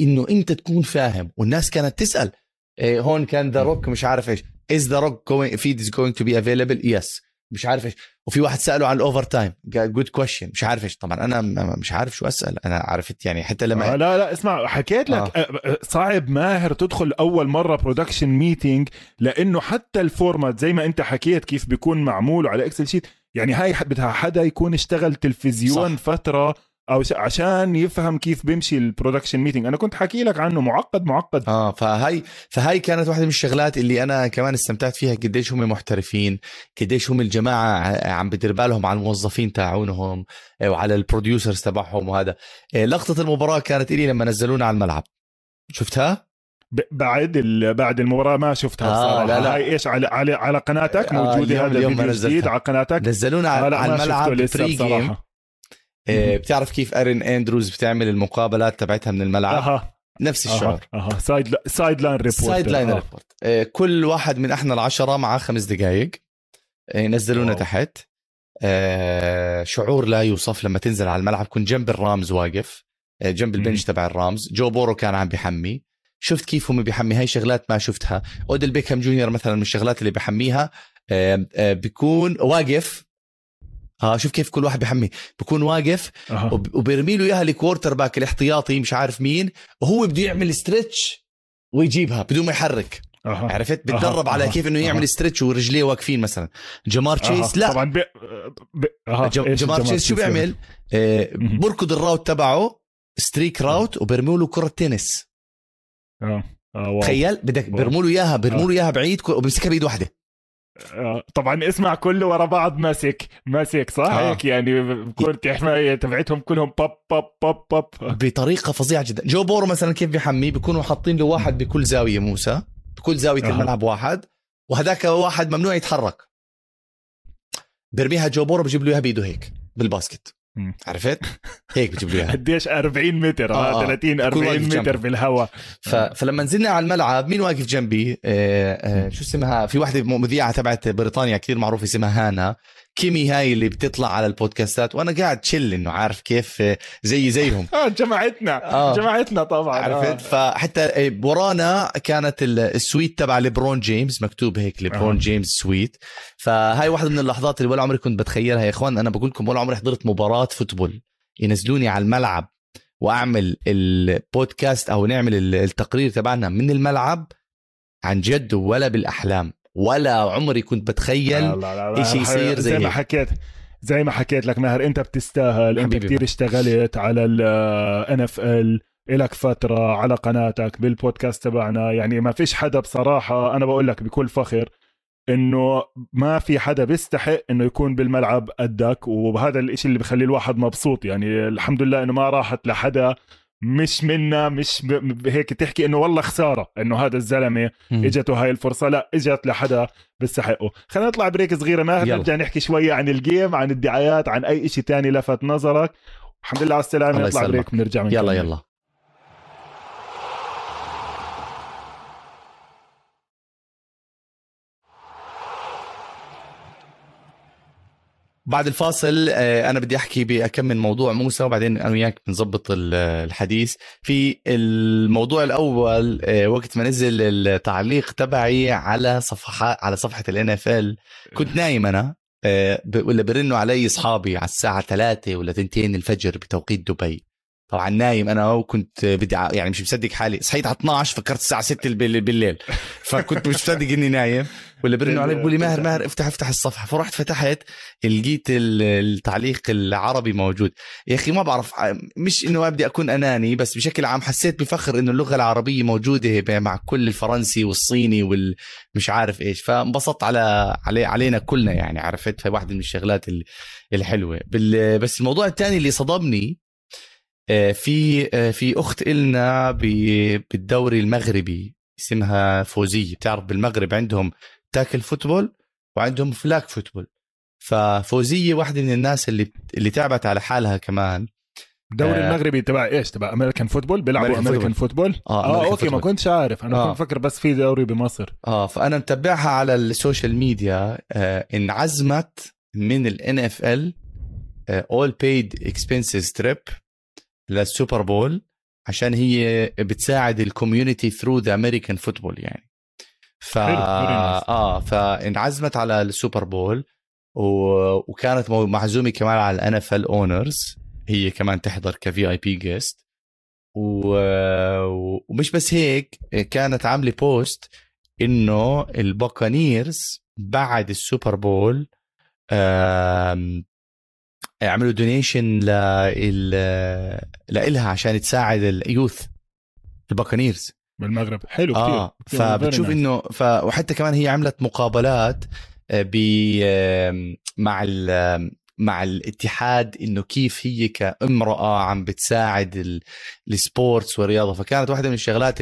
إنه أنت تكون فاهم. والناس كانت تسأل إيه هون كان The Rock مش عارف إيش. The rock going feed is going to be available? Yes. مش عارف إيش. وفي واحد سأله عن ال overtime good question مش عارف إيش. طبعا أنا مش عارف شو أسأل. أنا عرفت يعني حتى لما آه لا لا اسمع حكيت لك. آه. صعب ماهر تدخل أول مرة production meeting لأنه حتى ال format زي ما أنت حكيت كيف بيكون معمول على Excel sheet يعني هاي بدها حدا يكون اشتغل تلفزيون صح. فترة أو عشان يفهم كيف بيمشي ال production meeting أنا كنت حكي لك عنه معقد معقد. آه فهاي فهاي كانت واحدة من الشغلات اللي أنا كمان استمتعت فيها قديش هم محترفين قديش هم الجماعة عم بدير بالهم على الموظفين تاعونهم آه، وعلى ال producers تبعهم وهذا. آه، لقطة المباراة كانت إلي لما نزلونا على الملعب. شفتها؟ بعد. بعد المباراة ما شفتها آه، بصراحة. لا، لا. هاي إيش على على على قناتك آه، موجودة هذا الفيديو. جديد على قناتك؟ نزلونا آه، على, لا، على الملعب pre game آه، بتعرف كيف أرين أندروز بتعمل المقابلات تبعتها من الملعب؟ أها. نفس الشعور. أها. side sideline report. sideline report. كل واحد من إحنا العشرة معاه خمس دقائق ينزلونا تحت. آه، شعور لا يوصف لما تنزل على الملعب. كنت جنب الرامز واقف. آه، جنب ال bench تبع الرامز. جو بورو كان عم بيحمي. شفت كيف هم بيحمي؟ هاي شغلات ما شفتها. أوديل بيكهام جونيور مثلا من الشغلات اللي بحميها بيكون واقف. ها شوف كيف كل واحد بيحمي. بكون واقف أه. وبيرمي له إياها ال quarterback الاحتياطي مش عارف مين. وهو بده يعمل stretch ويجيبها بدون ما يحرك. أه. عرفت؟ بتدرب أه. على كيف إنه يعمل أه. stretch ورجليه واقفين مثلا. جمار تشيس لا. طبعا بي... بي... أه. جمار تشيس شو بيعمل؟ آه بركض ال route تبعه streak route وبرموا له كرة تنس. آه آه تخيل بدك بيرموا له إياها بيرموا له إياها بعيد وبمسكها بإيد واحدة. آه، طبعا اسمع كله ورا بعض ماسك ماسك صح؟ آه. هيك يعني كرة حماية تبعتهم كلهم باب باب باب باب بطريقة فظيعة جدا. جو بورو مثلا كيف بيحمي بيكونوا حاطين له واحد بكل زاوية موسى. بكل زاوية آه. الملعب واحد. وهذاك واحد ممنوع يتحرك. بيرميها جو بورو بجيب له إياها بإيده هيك بال basket. عرفت؟ هيك بتجيب لي قديش 40 متر؟ آه, آه 30 40 متر بالهواء ف... فلما نزلنا على الملعب مين واقف جنبي؟ آه آه شو اسمها؟ في وحده مذيعة تبعت بريطانيا كثير معروفة اسمها هانا. كيمي هاي اللي بتطلع على البودكاستات وأنا قاعد chill إنه عارف كيف زي زيهم. آه جماعتنا. آه. جماعتنا طبعا. عرفت؟ آه. فحتى ورانا كانت ال suite تبع ليبرون جيمس مكتوب هيك ليبرون آه. جيمس suite فهاي واحدة من اللحظات اللي ولا عمري كنت بتخيلها. يا إخوان أنا بقول لكم ولا عمري حضرت مباراة football ينزلوني على الملعب وأعمل البودكاست أو نعمل التقرير تبعنا من الملعب عن جد ولا بالأحلام. ولا عمري كنت بتخيل شيء يصير زي, زي ما حكيت زي ما حكيت لك ماهر أنت بتستاهل. أنت كثير اشتغلت على الان اف ال إلك فترة على قناتك بالبودكاست تبعنا. يعني ما فيش حدا بصراحة أنا بقول لك بكل فخر إنه ما في حدا بيستحق إنه يكون بالملعب قدك. وهذا الإشي اللي بخلي الواحد مبسوط. يعني الحمد لله إنه ما راحت لحدا مش منا مش هيك تحكي إنه والله خسارة إنه هذا الزلمة إجته هاي الفرصة لا إجت لحدا بيستحقه خلينا نطلع break صغيرة ما نرجع نحكي شوية عن ال game عن الدعايات عن أي شيء تاني لفت نظرك. الحمد لله على السلامة نطلع break بنرجع من يلا يلا. بعد الفاصل آه، أنا بدي أحكي باكمل موضوع موسى وبعدين أنا وياك بنظبط الحديث. في الموضوع الأول آه، وقت ما نزل التعليق تبعي على صفحات على صفحة الان اف ال كنت نايم أنا آه، ولا برنوا علي أصحابي على الساعة 3 ولا 2 الفجر بتوقيت دبي. طبعا نايم أنا وكنت بدي يعني مش مصدق حالي. صحيت على 12 فكرت الساعة 6 بالليل فكنت مش مصدق إني نايم. ولا برنوا علي بيقول لي ماهر ماهر افتح افتح الصفحة. فرحت فتحت لقيت التعليق العربي موجود. يا أخي ما بعرف مش إنه بدي أكون أناني بس بشكل عام حسيت بفخر إنه اللغة العربية موجودة مع كل الفرنسي والصيني والمش عارف إيش. فانبسطت على علي علينا كلنا يعني عرفت؟ هي واحدة من الشغلات الحلوة. بس الموضوع الثاني اللي صدمني في آه، في أخت إلنا بالدوري المغربي اسمها فوزية. بتعرف بالمغرب عندهم tackle football وعندهم flag football. ففوزية واحدة من الناس اللي اللي تعبت على حالها كمان. الدوري آه المغربي تبع إيش؟ تبع American football بيلعبوا American football؟ آه, آه okay football. ما كنتش عارف. أنا آه. كنت فكر بس في دوري بمصر. آه فأنا متبعها على ال social media. آه انعزمت من ال NFL all paid expenses trip لل Super Bowl عشان هي بتساعد ال community through the American football يعني. ف آه فانعزمت على ال Super Bowl و... وكانت معزومه كمان على ال NFL owners هي كمان تحضر ك VIP guest و... ومش بس هيك كانت عاملة post إنه ال Buccaneers بعد ال Super Bowl يعملوا donation ل لإلها عشان تساعد ال youth ال Buccaneers بالمغرب. حلو كثير آه فبتشوف إنه ف... وحتى كمان هي عملت مقابلات آه، ب مع ال... مع الاتحاد إنه كيف هي كامرأة عم بتساعد ال... ال sports والرياضة. فكانت واحدة من الشغلات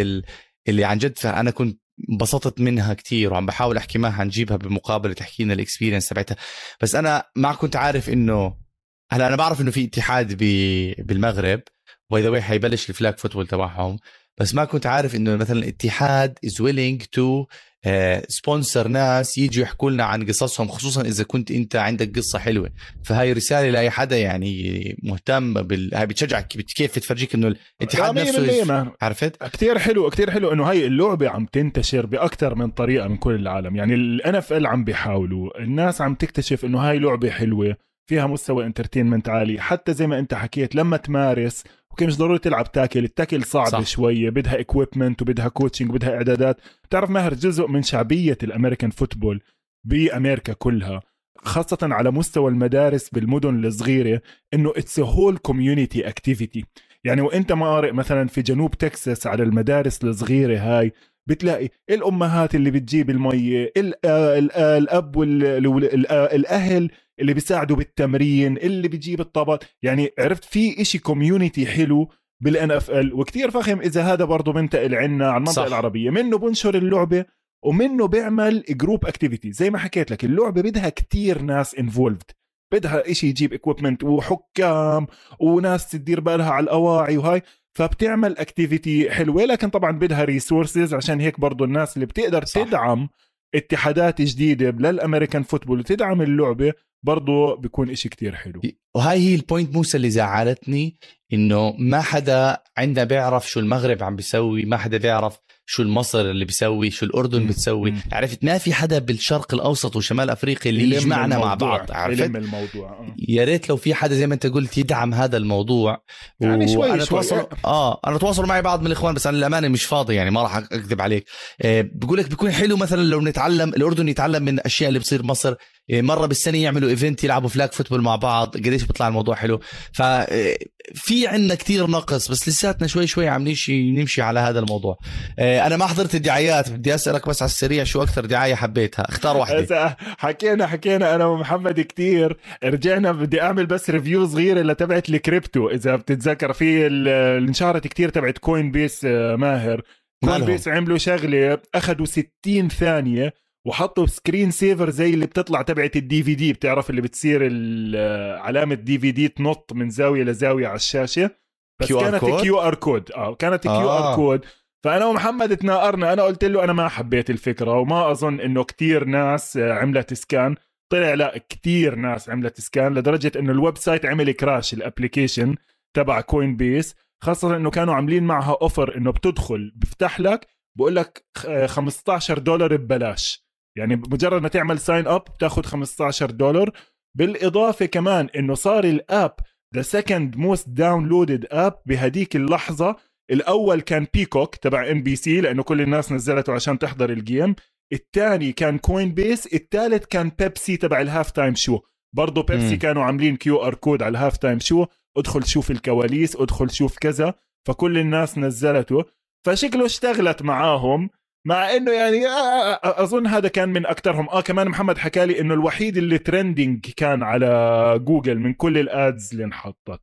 اللي عن جد أنا كنت انبسطت منها كتير وعم بحاول أحكي معها نجيبها بمقابلة تحكي لنا ال experience تبعتها. بس أنا ما كنت عارف إنه هلا أنا بعرف إنه في اتحاد بالمغرب by the way حيبلش ال flag football تبعهم بس ما كنت عارف إنه مثلا الاتحاد is willing to sponsor ناس يجوا يحكوا لنا عن قصصهم خصوصا إذا كنت أنت عندك قصة حلوة. فهاي رسالة لأي حدا يعني مهتم بال هاي بتشجعك كيف تفرجيك إنه الاتحاد نفسه عرفت؟ كثير حلو كثير حلو إنه هاي اللعبة عم تنتشر باكثر من طريقة من كل العالم. يعني ال NFL عم بيحاولوا الناس عم تكتشف إنه هاي لعبة حلوة. فيها مستوى entertainment عالي. حتى زي ما انت حكيت لما تمارس Okay مش ضروري تلعب تاكل ال tackle صعب صح. شوية بدها equipment وبدها coaching وبدها إعدادات. بتعرف ماهر جزء من شعبية ال American football بأمريكا كلها خاصة على مستوى المدارس بالمدن الصغيرة إنه it's whole community activity يعني وإنت مارق مثلا في جنوب تكساس على المدارس الصغيرة هاي بتلاقي الأمهات اللي بتجيب المية الأب والاهل اللي بيساعدوا بالتمرين اللي بيجيب الطابات. يعني عرفت في إشي community حلو بال NFL وكثير فخم إذا هذا برضه بنتقل عنا على المنطقة صح. العربية. منه بنشر اللعبة ومنه بيعمل group activity زي ما حكيت لك اللعبة بدها كتير ناس involved بدها إشي يجيب equipment وحكام وناس تدير بالها على الأواعي وهاي. فبتعمل activity حلوة لكن طبعا بدها resources عشان هيك برضه الناس اللي بتقدر صح. تدعم اتحادات جديدة لل American football وتدعم اللعبة برضه بيكون إشي كتير حلو. وهاي هي ال point موسى اللي زعلتني إنه ما حدا عندنا بيعرف شو المغرب عم بيسوي ما حدا بيعرف شو المصر اللي بيسوي شو الأردن بتسوي. عرفت؟ ما في حدا بالشرق الأوسط وشمال أفريقيا اللي يجمعنا مع بعض عرفت؟ الموضوع آه. يا ريت لو في حدا زي ما انت قلت يدعم هذا الموضوع. يعني شوي أنا تواصل آه أنا تواصل معي بعض من الإخوان بس أنا للأمانة مش فاضي يعني ما راح أكذب عليك. آه بقول لك بيكون حلو مثلا لو نتعلم الأردن يتعلم من الاشياء اللي بصير مصر. مرة بالسنة يعملوا event يلعبوا flag football مع بعض قديش بيطلع الموضوع حلو. ففي آه، عندنا كتير نقص بس لساتنا شوي شوي عم نمشي نمشي على هذا الموضوع. آه أنا ما حضرت الدعايات بدي أسألك بس على السريع شو أكثر دعاية حبيتها. اختار واحدة. حكينا حكينا أنا ومحمد كتير رجعنا بدي أعمل بس review صغيرة لتبعت الكريبتو إذا بتتذكر في اللي انشهرت كتير تبعت Coinbase آه، ماهر. Coinbase عملوا شغلة أخذوا 60 ثانية وحطوا screen saver زي اللي بتطلع تبعت ال DVD بتعرف اللي بتصير علامة DVD تنط من زاوية لزاوية على الشاشة؟ بس كانت QR code آه كانت QR code فأنا ومحمد تناقرنا أنا قلت له أنا ما حبيت الفكرة وما أظن إنه كتير ناس عملت scan طلع لا كتير ناس عملت scan لدرجة إنه ال website عمل crash ال application تبع Coinbase خاصة إنه كانوا عاملين معها offer إنه بتدخل بفتح لك بقول لك 15 دولار ببلاش. يعني مجرد ما تعمل sign up بتاخذ 15 دولار. بالإضافة كمان إنه صار ال app the second most downloaded app بهديك اللحظة. الأول كان Peacock تبع NBC لأنه كل الناس نزلته عشان تحضر ال game الثاني كان Coinbase الثالث كان بيبسي تبع ال halftime show برضه بيبسي م. كانوا عاملين QR code على ال halftime show ادخل شوف الكواليس ادخل شوف كذا. فكل الناس نزلته. فشكله اشتغلت معاهم. مع إنه يعني آه، آه، آه، أظن هذا كان من اكثرهم آه كمان محمد حكى لي إنه الوحيد اللي trending كان على جوجل من كل ال ads اللي انحطت.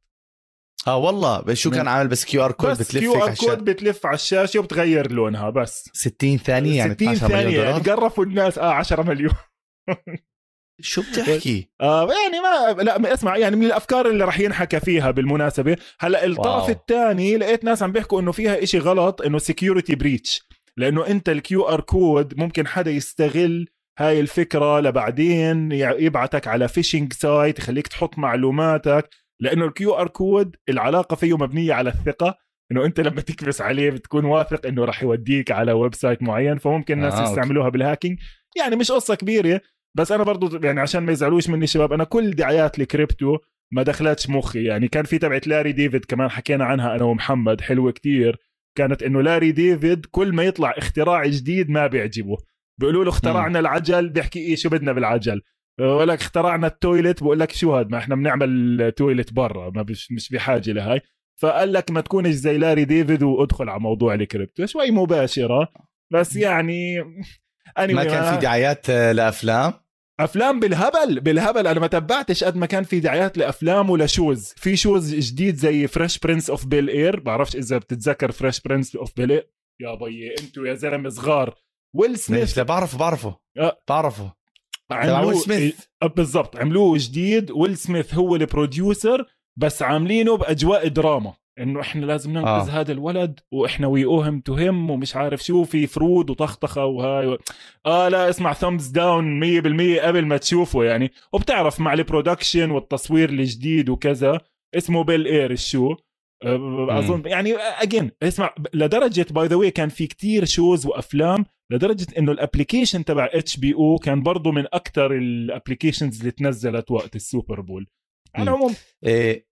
آه والله. شو كان عامل بس QR code بتلف QR code بتلف على الشاشة وبتغير لونها بس. 60 ثانية يعني 60 ثانية يعني قرفوا الناس. آه 10 مليون. شو بتحكي؟ آه يعني ما لا اسمع يعني من الأفكار اللي راح ينحكى فيها بالمناسبة هلا الطرف الثاني لقيت ناس عم بيحكوا إنه فيها إشي غلط إنه security breach لأنه انت ال QR code ممكن حدا يستغل هاي الفكرة لبعدين يبعتك على phishing site يخليك تحط معلوماتك. لأنه ال QR code العلاقة فيه مبنية على الثقة. إنه أنت لما تكبس عليه بتكون واثق إنه راح يوديك على website معين. فممكن الناس آه يستعملوها بال hacking يعني مش قصة كبيرة. بس أنا برضو يعني عشان ما يزعلوش مني شباب أنا كل دعايات الكريبتو ما دخلتش مخي. يعني كان في تبعت لاري ديفيد كمان حكينا عنها أنا ومحمد حلوة كتير. كانت إنه لاري ديفيد كل ما يطلع اختراع جديد ما بيعجبه. بيقولوا له اخترعنا. العجل بيحكي إيه شو بدنا بالعجل. بقول لك اخترعنا ال toilet بقول لك شو هذا ما إحنا بنعمل toilet برا ما بش مش بحاجة لهاي. فقال لك ما تكونش زي لاري ديفيد وادخل على موضوع الكريبتو. شوي مباشرة. بس يعني ما كان في دعايات لأفلام؟ أفلام بالهبل بالهبل. أنا ما تبعتش قد ما كان في دعايات لأفلام ول shows في shows جديد زي Fresh Prince of Bel-Air بعرفش إذا بتتذكر Fresh Prince of Bel-Air يا بيي أنتوا يا زلمة صغار. ويل سميث بعرفه بعرفه. أه. بعرفه. عملوه ويل سميث أه، بالضبط. عملوه جديد. ويل سميث هو ال producer بس عاملينه بأجواء دراما. إنه إحنا لازم ننقذ آه. هذا الولد وإحنا we owe him to him ومش عارف شو في fraud وطخطخة وهاي و... آه لا اسمع thumbs down 100% قبل ما تشوفه يعني. وبتعرف مع ال production والتصوير الجديد وكذا اسمه Bel-Air ال show أظن يعني اجين اسمع لدرجة by the way كان في كتير shows وأفلام لدرجة إنه ال application تبع HBO كان برضه من أكثر ال applications اللي تنزلت وقت ال Super Bowl. على العموم. إيه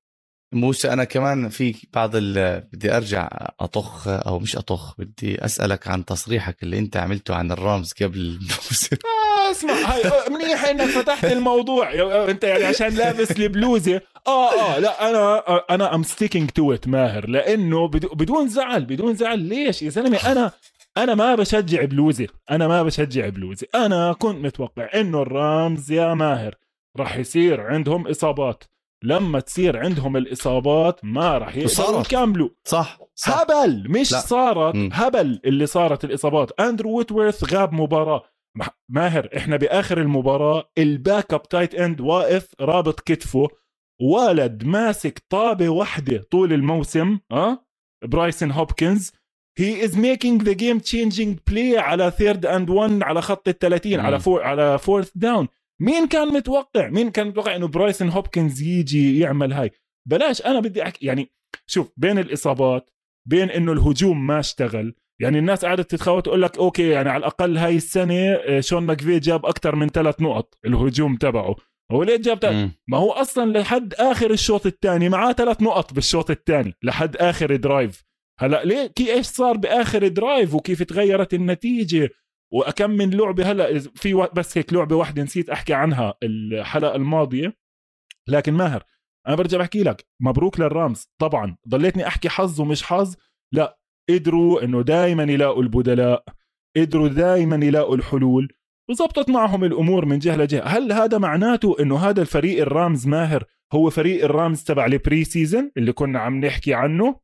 موسى أنا كمان في بعض بدي أرجع أطخ أو مش أطخ بدي أسألك عن تصريحك اللي أنت عملته عن الرامز قبل الموسم. آه اسمع هاي آه، منيح إنك فتحت الموضوع. أنت يعني عشان لابس البلوزة. آه آه لا أنا آه، أنا am sticking to it ماهر. لأنه بدون زعل بدون زعل. ليش يا زلمة؟ أنا أنا ما بشجع بلوزي أنا ما بشجع بلوزي أنا كنت متوقع إنه الرامز يا ماهر راح يصير عندهم إصابات. لما تصير عندهم الإصابات ما راح يقدروا يكملوا. صح, صح. هبل. مش لا. صارت. م. هبل اللي صارت الإصابات. أندرو ويتورث غاب مباراة. ماهر إحنا بآخر المباراة ال backup tight end واقف رابط كتفه. ولد ماسك طابة واحدة طول الموسم آه؟ برايسون هوبكنز. he is making the game changing play على third and 1 على خط ال 30 على four على fourth down مين كان متوقع؟ مين كان متوقع إنه برايسون هوبكنز يجي يعمل هاي؟ بلاش أنا بدي أحكي يعني شوف بين الإصابات بين إنه الهجوم ما اشتغل يعني الناس قاعدة تتخوت تقول لك okay يعني على الأقل هاي السنة آه، شون ماكفي جاب أكثر من ثلاث نقط الهجوم تبعه. هو ليه جاب تلات؟ ما هو أصلا لحد آخر الشوط الثاني معاه ثلاث نقط بالشوط الثاني لحد آخر drive هلأ ليه؟ كي إيش صار بآخر drive وكيف تغيرت النتيجة؟ وكم من لعبة هلأ في بس هيك لعبة واحدة نسيت أحكي عنها الحلقة الماضية لكن ماهر أنا برجع بحكي لك مبروك للرامز. طبعا ضليتني أحكي حظ ومش حظ. لأ قدروا إنه دائما يلاقوا البدلاء قدروا دائما يلاقوا الحلول وزبطت معهم الأمور من جهة لجهة. هل هذا معناته إنه هذا الفريق الرامز ماهر هو فريق الرامز تبع ال pre-season اللي كنا عم نحكي عنه؟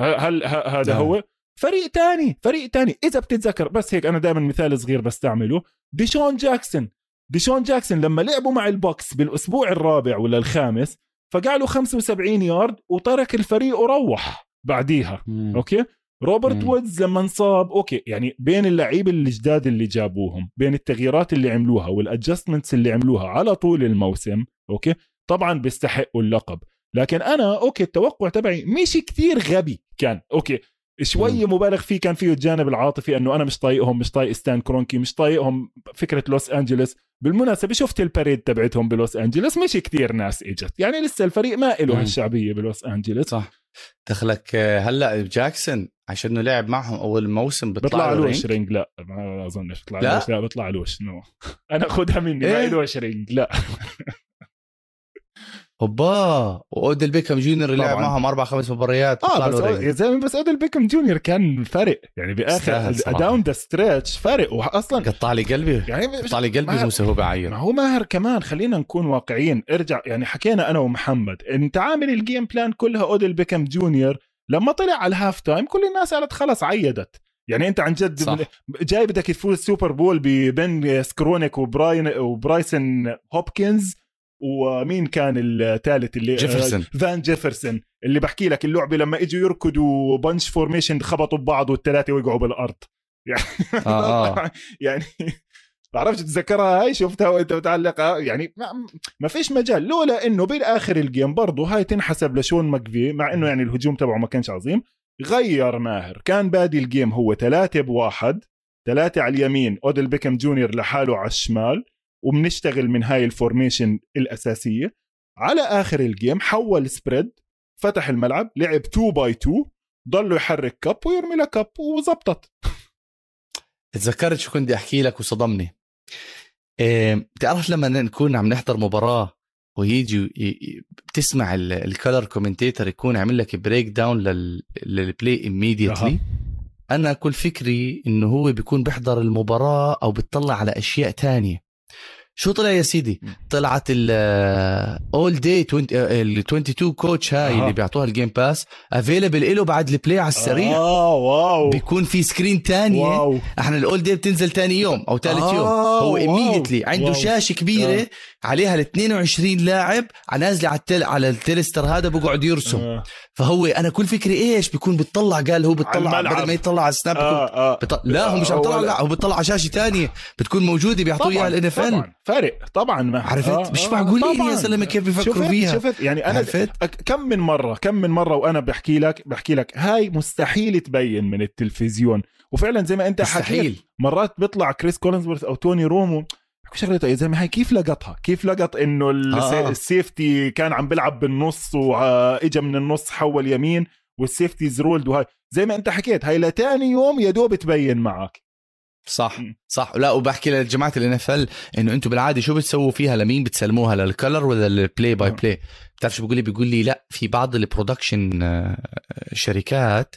هل هذا نعم. هو؟ فريق تاني فريق تاني. إذا بتتذكر بس هيك أنا دائما مثال صغير بستعمله. ديشون جاكسون. ديشون جاكسون لما لعبوا مع البوكس بالأسبوع الرابع ولا الخامس فقع له 75 يارد وترك الفريق وروح بعديها. مم. okay؟ روبرت مم. وودز لما انصاب okay يعني بين اللعيبه الجداد اللي جابوهم بين التغييرات اللي عملوها وال adjustments اللي عملوها على طول الموسم okay؟ طبعا بيستحقوا اللقب. لكن أنا okay التوقع تبعي مش كثير غبي كان okay؟ شوي مبالغ فيه كان فيه الجانب العاطفي إنه أنا مش طايقهم مش طايق ستان كرونكي مش طايقهم فكرة لوس أنجلوس. بالمناسبة شفت ال parade تبعتهم بلوس أنجلوس؟ مش كثير ناس إجت. يعني لسه الفريق ما له هالشعبية بلوس أنجلوس. صح. دخلك هلأ جاكسون عشان إنه لعب معهم أول موسم بيطلع, بيطلع لوش ring لا ما أظنش بيطلع لا؟ بيطلع لوش no. أنا خدها مني إيه؟ ما لوش ring لا. اوبا وأوديل بيكم جونيور لعب معهم أربع خمس مباريات آه بس يا زلمة بس أوديل بيكم جونيور كان فرق يعني بآخر داون ذا ستريتش فرق واصلا قطع لي قلبي. يعني قطع لي قلبي موسى هو بعير. ما هو ماهر كمان خلينا نكون واقعيين. ارجع يعني حكينا أنا ومحمد. أنت عامل ال game plan كلها أوديل بيكم جونيور. لما طلع على ال half time كل الناس قالت خلص عيدت. يعني أنت عن جد صح. جاي بدك تفوز ال Super Bowl بين سكرونيك وبراين وبرايسن هوبكنز. ومين كان الثالث اللي جيفرسون. فان جيفرسون اللي بحكي لك اللعبة لما إجوا يركضوا bunch formation خبطوا ببعض والثلاثه وقعوا بالأرض. يعني آه آه. يعني بعرفش تتذكرها هاي؟ شفتها وأنت متعلقة؟ يعني ما, ما فيش مجال. لولا إنه بالآخر ال game برضه هاي تنحسب لشون ماكفي مع إنه يعني الهجوم تبعه ما كانش عظيم غير ماهر. كان بادي ال game هو ثلاثة بواحد ثلاثة على اليمين أوديل بيكم جونيور لحاله على الشمال وبنشتغل من هاي ال formation الأساسية. على آخر ال game حول spread فتح الملعب لعب 2 by 2 ضله يحرك كب ويرمي لك كب وزبطت. تذكرت شو كنت أحكي لك وصدمني؟ إيه بتعرف لما نكون عم نحضر مباراة ويجي بتسمع ال color commentator يكون عامل لك breakdown لل play immediately. أنا كل فكري إنه هو بيكون بيحضر المباراة أو بتطلع على أشياء تانية. شو طلع يا سيدي؟ طلعت ال all ال 22 coach هاي أها. اللي بيعطوها ال Game Pass available له بعد ال play على السريع. آه واو. بيكون في screen تانية. wow. إحنا ال all بتنزل تاني يوم أو ثالث آه، يوم. هو immediately عنده wow. شاشة كبيرة آه. عليها ال 22 لاعب نازله على التل... على ال telestrator هذا بقعد يرسم آه. فهو أنا كل فكري إيش بيكون بتطلع قال هو بتطلع. بدل ما يطلع على ال snap بيكون آه آه. بط... لا هو مش عم يطلع لا هو بيطلع على شاشة تانية بتكون موجودة بيعطوه إياها ال NFL فرق طبعا ما عرفت؟ مش معقولين يا زلمة كيف بيفكروا فيها. شفت يعني أنا عرفت؟ كم من مرة كم من مرة وأنا بحكي لك بحكي لك هاي مستحيل تبين من التلفزيون وفعلا زي ما أنت حكيت مستحيل مرات بيطلع كريس كولينزورث أو توني رومو شغلة يا زلمة هاي كيف لقطها؟ كيف لقط إنه آه. ال safety كان عم بيلعب بالنص وإجا من النص حول يمين وال safeties rolled وهاي زي ما أنت حكيت هاي لتاني يوم يا دوب تبين معك صح. صح لا وبحكي لجماعه ال NFL إنه أنتم بالعادة شو بتسووا فيها لمين بتسلموها لل color ولا لل play by. play بتعرف شو بيقول لي بيقول لي لا في بعض ال production آه، شركات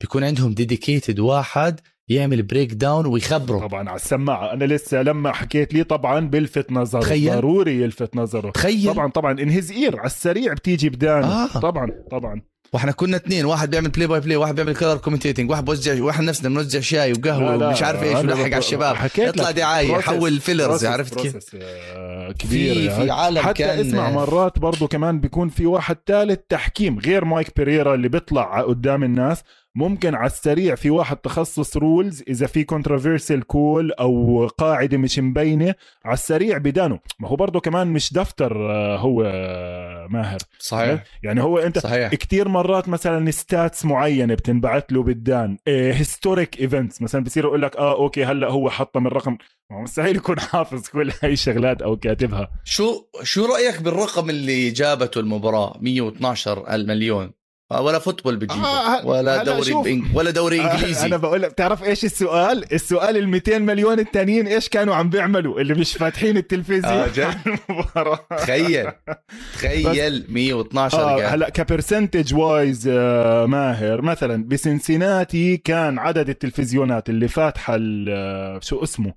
بيكون عندهم dedicated واحد يعمل breakdown ويخبره. طبعا على السماعة. أنا لسه لما حكيت لي طبعا بلفت نظره. تخيل. ضروري يلفت نظره. تخيل. طبعا طبعا in his ear على السريع بتيجي بدان آه. طبعا طبعا. وإحنا كنا اثنين واحد بيعمل play by play واحد بيعمل color commentating واحد بوزع واحد نفسنا بنوزع شاي وقهوة ومش عارف إيش ولحق على الشباب. حكيت يطلع. دعاية يحول fillers عرفت كيف؟ آه، كبير في يعني. في عالم حتى كان اسمع مرات برضو كمان بيكون في واحد ثالث تحكيم غير مايك بيريرا اللي بيطلع قدام الناس. ممكن على السريع في واحد تخصص rules إذا في controversial call أو قاعدة مش مبينة على السريع بذانه. ما هو برضه كمان مش دفتر آه، هو آه، ماهر. صحيح. يعني هو أنت صحيح. كتير مرات مثلا stats معينة بتنبعت له بالذان. historic events مثلا بصير يقول لك آه okay هلأ هو حطم الرقم مستحيل يكون حافظ كل هاي الشغلات أو كاتبها. شو شو رأيك بالرقم اللي جابته المباراة؟ 112 المليون. ولا football بتجيبه آه، ولا دوري. بإنج... ولا دوري إنجليزي. أنا بقول لك بتعرف إيش السؤال؟ السؤال ال 200 مليون التانيين إيش كانوا عم بيعملوا؟ اللي مش فاتحين التلفزيون. آه، جد؟ تخيل تخيل 112 آه. هلا ك percentage wise آه ماهر مثلا بسنسيناتي كان عدد التلفزيونات اللي فاتحة آه، شو اسمه؟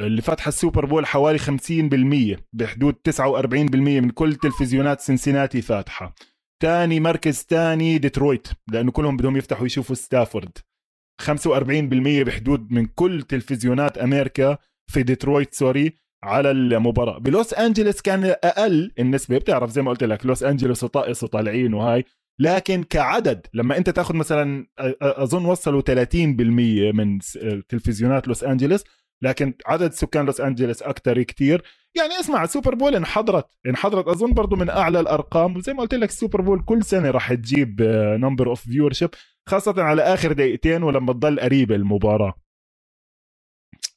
اللي فاتحة ال Super Bowl حوالي 50% بحدود 49% من كل تلفزيونات سنسيناتي فاتحة. تاني مركز تاني ديترويت لأنه كلهم بدهم يفتحوا يشوفوا ستافورد. 45% بحدود من كل تلفزيونات أمريكا في ديترويت sorry على المباراة. بلوس أنجلوس كان أقل النسبة بتعرف زي ما قلت لك لوس أنجلوس وطائس وطالعين وهاي. لكن كعدد لما أنت تاخذ مثلا أظن وصلوا 30% من تلفزيونات لوس أنجلوس لكن عدد سكان لوس أنجلوس أكثر كتير. يعني اسمع ال Super Bowl انحضرت انحضرت. أظن برضو من أعلى الأرقام. وزي ما قلت لك ال Super Bowl كل سنة راح تجيب number of viewership خاصة على آخر دقيقتين ولما تضل قريبة المباراة.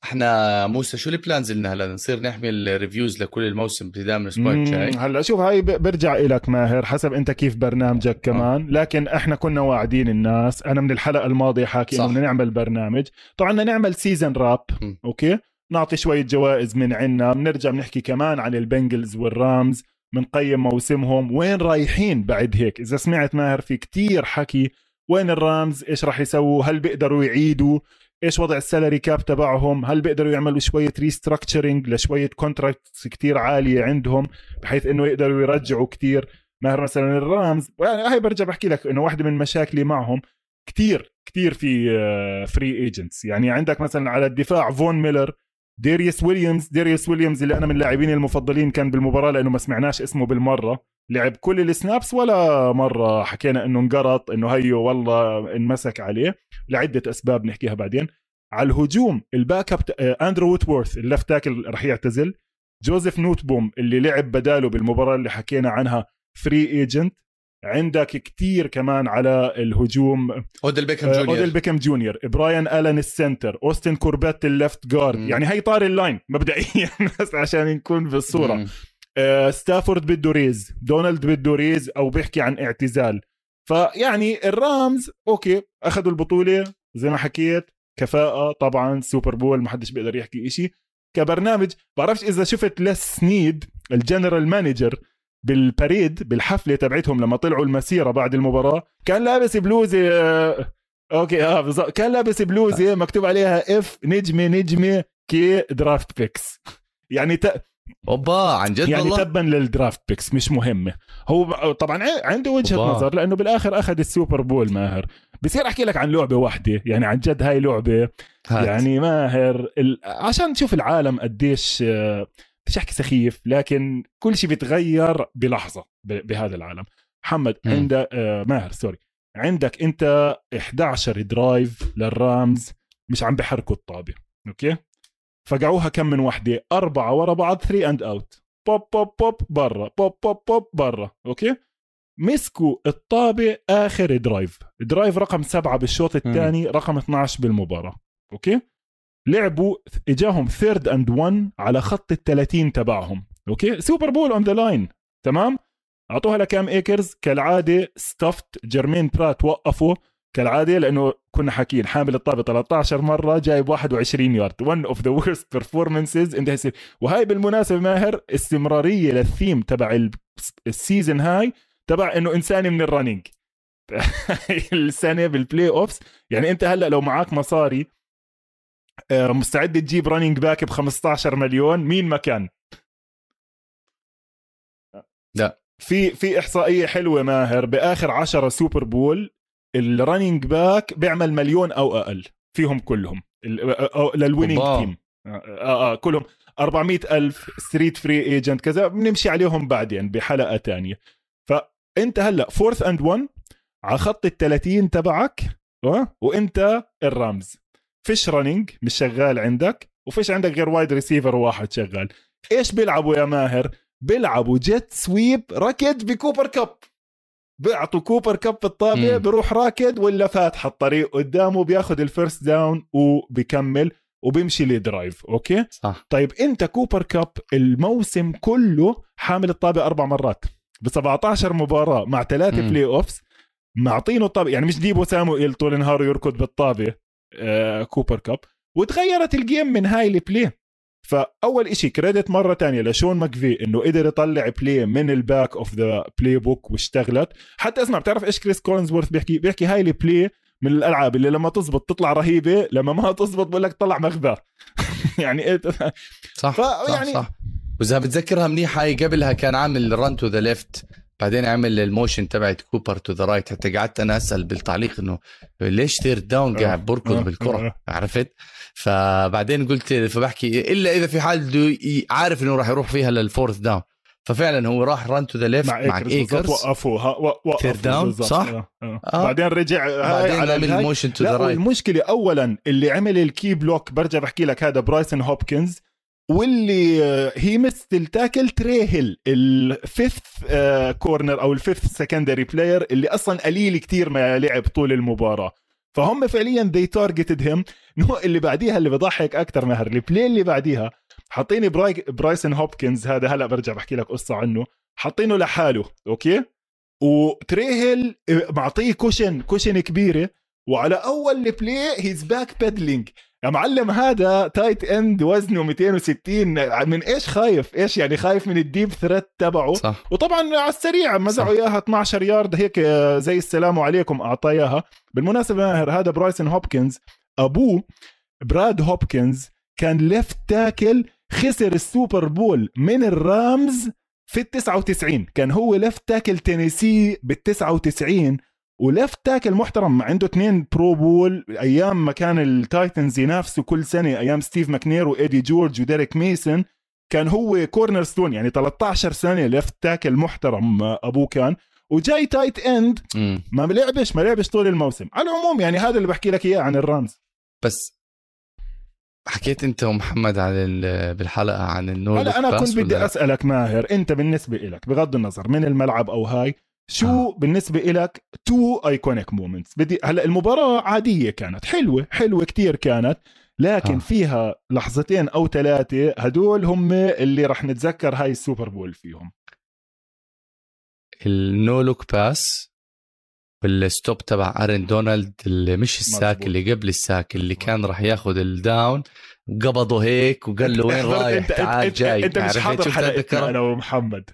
إحنا موسى شو ال plans لنا هلا؟ نصير نعمل reviews لكل الموسم ابتداء من الأسبوع الجاي هلا شوف هاي برجع إلك ماهر حسب أنت كيف برنامجك كمان. لكن إحنا كنا واعدين الناس. أنا من الحلقة الماضية حاكي إنه. بدنا نعمل برنامج. طبعا بدنا نعمل season wrap مم. okay؟ نعطي شوية جوائز من عنا. بنرجع بنحكي كمان عن البنجلز والرامز. بنقيم موسمهم. وين رايحين بعد هيك؟ إذا سمعت ماهر في كتير حكي. وين الرامز؟ إيش راح يسووا؟ هل بيقدروا يعيدوا؟ إيش وضع ال salary cap تبعهم؟ هل بيقدروا يعملوا شوية restructuring لشوية contracts كتير عالية عندهم بحيث إنه يقدروا يرجعوا كتير؟ ماهر مثلا الرامز يعني هاي برجع بحكي لك إنه واحدة من مشاكلي معهم كتير كتير في free agents يعني عندك مثلا على الدفاع فون ميلر ديريس ويليامز. ديريس ويليامز اللي أنا من اللاعبين المفضلين كان بالمباراة لأنه ما سمعناش اسمه بالمرة. لعب كل ال snaps ولا مرة حكينا إنه انقرط إنه هيو والله انمسك عليه. لعدة أسباب نحكيها بعدين. على الهجوم ال backup أندرو ووتورث ال left tackle رح يعتزل. جوزيف نوتبوم اللي لعب بداله بالمباراة اللي حكينا عنها free agent عندك كتير كمان على الهجوم. أوديل بيكهام آه، أوديل جونيور بيكهام جونيور براين آلن ال center أوستن كوربيت ال left guard مم. يعني هي طار ال line مبدئيا بس عشان نكون بالصورة. مم. آه، ستافورد بده raise دونالد بده raise أو بيحكي عن اعتزال. فيعني الرامز okay أخذوا البطولة زي ما حكيت. كفاءة طبعا Super Bowl ما حدش بيقدر يحكي إشي. كبرنامج بعرفش إذا شفت لس سنيد ال general manager بال parade بالحفلة تبعتهم لما طلعوا المسيرة بعد المباراة كان لابس بلوزه آه، okay آه بالضبط كان لابس بلوزه مكتوب عليها F نجمة نجمة K draft picks يعني ت... أوبا عن جد يعني والله؟ تبا لل draft picks مش مهمة. هو طبعا عنده وجهة أوبا. نظر لأنه بالآخر أخذ ال Super Bowl ماهر. بصير أحكي لك عن لعبة واحدة يعني عن جد هاي لعبة. هات. يعني ماهر ال... عشان تشوف العالم قديش بديش أحكي سخيف لكن كل شيء بيتغير بلحظة. بهذا العالم. محمد. عندك آه ماهر sorry. عندك أنت 11 drive للرامز مش عم بحركوا الطابة okay؟ فقعوها كم من وحدة؟ أربعة ورا بعض 3 and out بوب بوب بوب برا. بوب بوب بوب برا okay؟ مسكوا الطابة آخر drive. drive رقم سبعة بالشوط الثاني رقم 12 بالمباراة Okay؟ لعبوا إجاهم third and 1 على خط ال 30 تبعهم. Okay؟ Super Bowl on the line تمام؟ أعطوها لكام ايكرز كالعادة stuffed جيرمين برات وقفوا. كالعادة لأنه كنا حاكيين حامل الطابة 13 مرة جايب 21 yard of the worst performances in the history. وهاي بالمناسبة ماهر استمرارية للثيم تبع ال- ال season هاي تبع إنه إنساني من ال running السنة بال playoffs يعني أنت هلأ لو معك مصاري مستعد تجيب running back ب 15 مليون؟ مين ما كان. لا. في في إحصائية حلوة ماهر بآخر 10 Super Bowl ال running back بيعمل مليون أو أقل فيهم كلهم لل winning. team آه, آه, آه كلهم. 400 ألف street free agent كذا بنمشي عليهم بعدين بحلقة تانية. فأنت هلأ fourth and 1 على خط ال 30 تبعك آه، وأنت الرامز. فيش running مش شغال عندك وفيش عندك غير wide receiver واحد شغال. إيش بيلعبوا يا ماهر؟ بيلعبوا jet sweep ركض بكوبر كاب. بيعطوا كوبر كاب الطابه مم. بيروح راكض ولا فاتح الطريق قدامه بياخذ ال first down وبيكمل وبيمشي ل drive okay؟ صح. طيب أنت كوبر كاب الموسم كله حامل الطابة أربع مرات ب 17 مباراة مع ثلاثة. playoffs معطينه الطابة يعني مش ديبو سامويل طول النهار يركض بالطابة. كوبر كاب وتغيرت ال game من هاي ال play فأول إشي credit مرة تانية لشون ماكفي إنه قدر يطلع play من ال back of the playbook واشتغلت. حتى اسمع بتعرف إيش كريس كولنزورث بيحكي؟ بيحكي هاي ال play من الألعاب اللي لما تزبط تطلع رهيبة لما ما تزبط بقول لك طلع مغبى. يعني إيه صح فيعني- صح, صح. وإذا بتذكرها منيح هاي قبلها كان عامل run to the left بعدين عمل ال motion تبعت كوبر to the right حتى قعدت أنا أسأل بالتعليق إنه ليش third down آه، قاعد بركض آه، بالكرة آه. عرفت فبعدين قلت فبحكي إلا إذا في حال بده عارف إنه راح يروح فيها لل fourth down ففعلا هو راح run to the left مع ايكرز وقفوا down، بالضبط. صح؟ آه. آه. آه. بعدين رجع بعدين على عمل. ال motion to the right والمشكلة اولا اللي عمل ال key block برجع بحكي لك هذا برايسون هوبكنز واللي هي missed ال tackle تريهل ال fifth corner أو ال fifth secondary player اللي أصلا قليل كتير ما لعب طول المباراة. فهم فعليا they targeted him. No اللي بعديها اللي بضحك أكثر ماهر ال play اللي بعديها حاطيني براي برايسون هوبكنز هذا هلا برجع بحكي لك قصة عنه حاطينه لحاله أوكي؟ وتريهل معطيه cushion cushion كبيرة وعلى أول play he's back pedaling يا معلم هذا tight end وزنه 260 من إيش خايف؟ إيش يعني خايف من ال deep threat تبعه؟ صح. وطبعا على السريع مزعوا. اياها 12 يارد هيك آه، زي السلام عليكم اعطاه إياها. بالمناسبة ماهر هذا برايسون هوبكنز. أبوه براد هوبكنز كان left tackle خسر ال Super Bowl من الرامز في ال 99 كان هو left tackle تينيسي بال 99 و left tackle محترم عنده اثنين Pro Bowl أيام ما كان التايتنز ينافسوا كل سنة أيام ستيف ماكنير وايدي جورج وديريك ميسون كان هو cornerstone يعني 13 سنة left tackle محترم أبوه كان. وجاي tight end. ما لعبش ما لعبش طول الموسم. على العموم يعني هذا اللي بحكي لك إياه عن الرامز. بس حكيت أنت ومحمد عن ال- بالحلقة عن ال no look هلا أنا كنت بدي ولا- أسألك ماهر أنت بالنسبة لك بغض النظر من الملعب أو هاي شو آه. بالنسبة لك two iconic moments بدي هلأ المباراة عادية كانت حلوة حلوة كتير كانت لكن آه. فيها لحظتين أو ثلاثة هدول هم اللي رح نتذكر هاي ال Super Bowl فيهم ال no look pass وال stop تبع ارن دونالد اللي مش ال sack. اللي قبل الساك اللي كان راح ياخذ ال down قبضه هيك وقال له وين رايح تعال جاي أنت مش حاضر حلقتنا؟ أنا ومحمد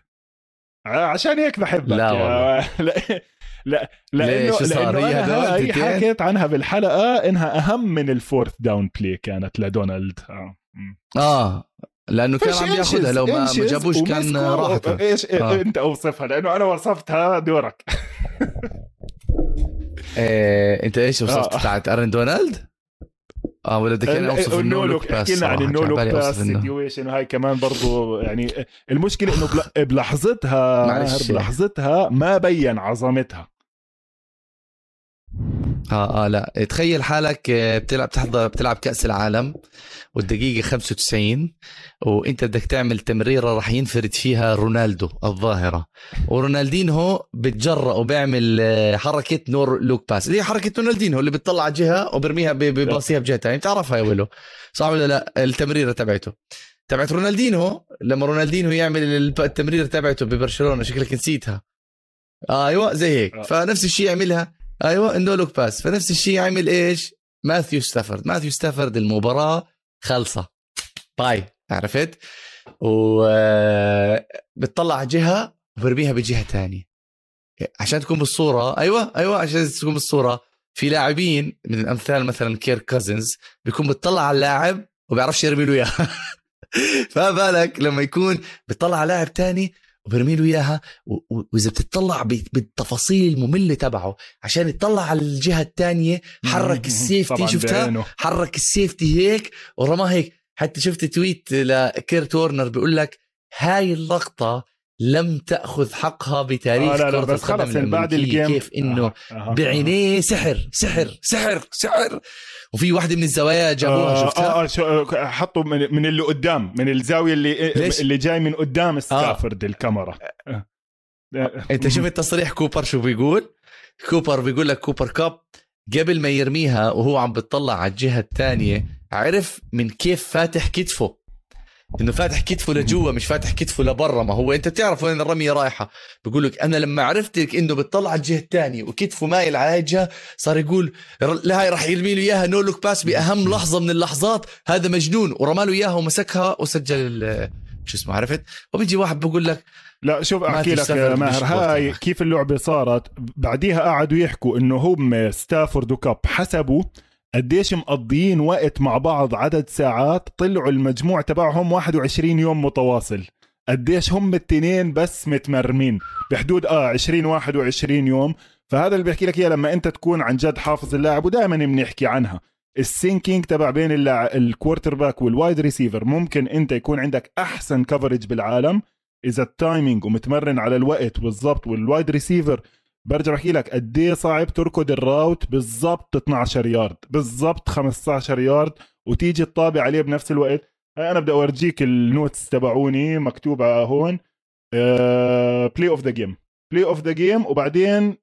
عشان هيك بحبك لا يا- لا لا لأنه؟ لأنه هي؟ حكيت عنها بالحلقة إنها أهم من ال fourth down play كانت لدونالد آه. آه لأنه كان عم ياخذها لو ما جابوش كان راحته إيش آه. أنت أوصفها لأنه أنا وصفتها دورك إيه أنت إيش وصفت آه. بتاعت أرن دونالد؟ آه ولا بدك أنا أوصف ال no look pass حكينا عن ال no look pass. situation وهي كمان برضو يعني المشكلة إنه بل- بلحظتها بلحظتها ما بين عظمتها آه آه لا. تخيل حالك آه، بتلعب تحضر بتلعب كأس العالم والدقيقة 95 وأنت بدك تعمل تمريرة راح ينفرد فيها رونالدو الظاهرة. ورونالدينهو بتجرأ وبيعمل آه، حركة no look pass. اللي هي حركة رونالدينهو اللي بتطلع على جهة وبرميها بباصيها بجهه ثانية بتعرفها يا ولو صح ولا لا؟ التمريرة تبعته. تبعت رونالدينهو لما رونالدينهو يعمل التمريرة تبعته ببرشلونة شكلك نسيتها. آه أيوه زي هيك. فنفس الشيء يعملها أيوه ال no look pass. فنفس الشيء يعمل إيش؟ ماثيو ستافورد. ماثيو ستافورد المباراة خلصت. Bye. عرفت؟ و آه، بتطلع على جهة وبرميها بجهة تانية. عشان تكون بالصورة أيوه أيوه عشان تكون بالصورة. في لاعبين من الأمثال مثلا كيرك كازنز بيكون بتطلع على اللاعب وبيعرفش يرمي له اياها فما بالك لما يكون بتطلع على لاعب تاني وبرمي له اياها وإذا بتطلع بالتفاصيل المملة تبعه عشان يطلع على الجهة الثانية حرك ال safety شفتها؟ بعينه. حرك ال safety هيك ورماه هيك. حتى شفت tweet لكيرت وارنر بيقول لك هاي اللقطة لم تأخذ حقها بتاريخ آه لا لا كرة بس القدم خلص يعني بعد. ال game. كيف إنه آه، آه، بعينيه سحر سحر سحر سحر. وفي واحدة من الزوايا جابوها آه شفتها آه آه شو- حطوا من, من اللي قدام من الزاوية اللي ليش؟ اللي جاي من قدام ستافورد الكاميرا آه. آه. أنت شفت تصريح كوبر شو بيقول كوبر بيقول لك كوبر كاب قبل ما يرميها وهو عم بتطلع على الجهة الثانية عرف من كيف فاتح كتفه إنه فاتح كتفه لجوا مش فاتح كتفه لبرا. ما هو أنت بتعرف وين الرمية رايحة. بقول لك أنا لما عرفت إنه بتطلع على الجهة الثانية وكتفه مايل على هاي الجهة صار يقول لا هاي راح يرمي له إياها no look pass بأهم لحظة من اللحظات هذا مجنون. ورمى له إياها ومسكها وسجل شو اسمه عرفت؟ وبيجي واحد بقول لك لا شوف أحكي لك ماهر. هاي. كيف اللعبة صارت؟ بعديها قعدوا يحكوا إنه هم ستافورد وكاب حسبوا قديش مقضيين وقت مع بعض عدد ساعات طلعوا المجموع تبعهم 21 يوم متواصل. قديش هم التنين بس متمرمين. بحدود آه 20 21 يوم. فهذا اللي بحكي لك إياه لما أنت تكون عن جد حافظ اللاعب ودائما بنحكي عنها. ال syncing تبع بين ال quarterback وال wide receiver ممكن أنت يكون عندك أحسن coverage بالعالم. إذا ال timing ومتمرن على الوقت بالضبط وال wide receiver برجع بحكي لك قد إيه صعب تركض ال route بالضبط 12 يارد بالضبط 15 يارد وتيجي تطلع عليه بنفس الوقت. أنا بدي أورجيك ال notes تبعوني مكتوبة هون. play of the game play of the game وبعدين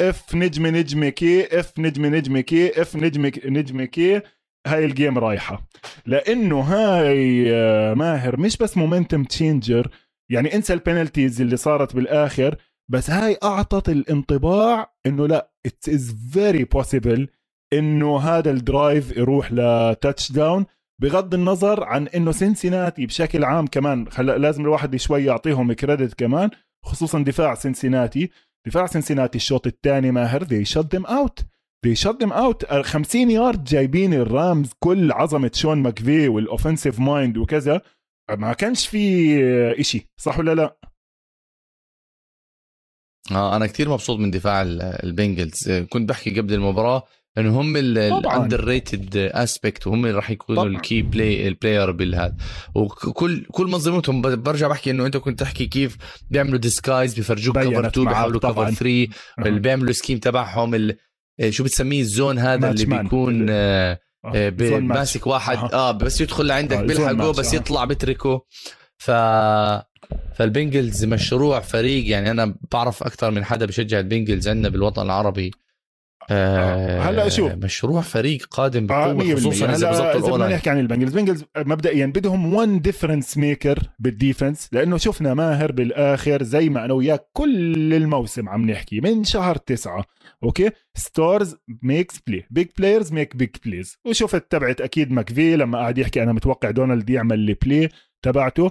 F نجمة نجمة K F نجمة نجمة K F نجمة نجمة K هاي ال game رايحة. لأنه هاي آه، ماهر مش بس momentum changer يعني انسى ال penalties اللي صارت بالآخر بس هاي أعطت الانطباع إنه لا it is very possible إنه هذا ال drive يروح ل touchdown بغض النظر عن إنه سنسيناتي بشكل عام كمان خلا لازم الواحد شوي يعطيهم credit كمان خصوصا دفاع سنسيناتي. دفاع سنسيناتي الشوط الثاني ماهر they shut them out. they shut them out. 50 يارد جايبين الرامز كل عظمة شون ماكفي وال offensive mind وكذا. ما كانش في إشي صح ولا لا؟ آه أنا كثير مبسوط من دفاع ال- البنجلز آه، كنت بحكي قبل المباراة انه هم. ال underrated aspect وهم اللي راح يكونوا. ال key play ال player بالهذا وكل كل منظومتهم برجع بحكي إنه أنت كنت تحكي كيف بيعملوا disguise بيفرجوك cover 2 معك بيحاولوا cover طبعاً. 3 أها. اللي بيعملوا scheme تبعهم ال- آه، شو بتسميه ال zone هذا اللي. بيكون آه،. ماسك واحد. آه بس يدخل لعندك بيلحقه بس. يطلع بتركه ف فالبنجلز مشروع فريق يعني أنا بعرف أكثر من حدا بشجع البنجلز عندنا بالوطن العربي. آه هلا شوف. مشروع فريق قادم آه، بقوة 100% خصوصا إذا إذا بدنا نحكي عن البنجلز البنجلز مبدئيا بدهم one difference maker بال defense لأنه شفنا ماهر بالآخر زي ما أنا وياك كل الموسم عم نحكي من شهر تسعة okay؟ stars makes play big players make big plays وشفت تبعت أكيد ماكفي لما قاعد يحكي أنا متوقع دونالد يعمل ال play تبعته.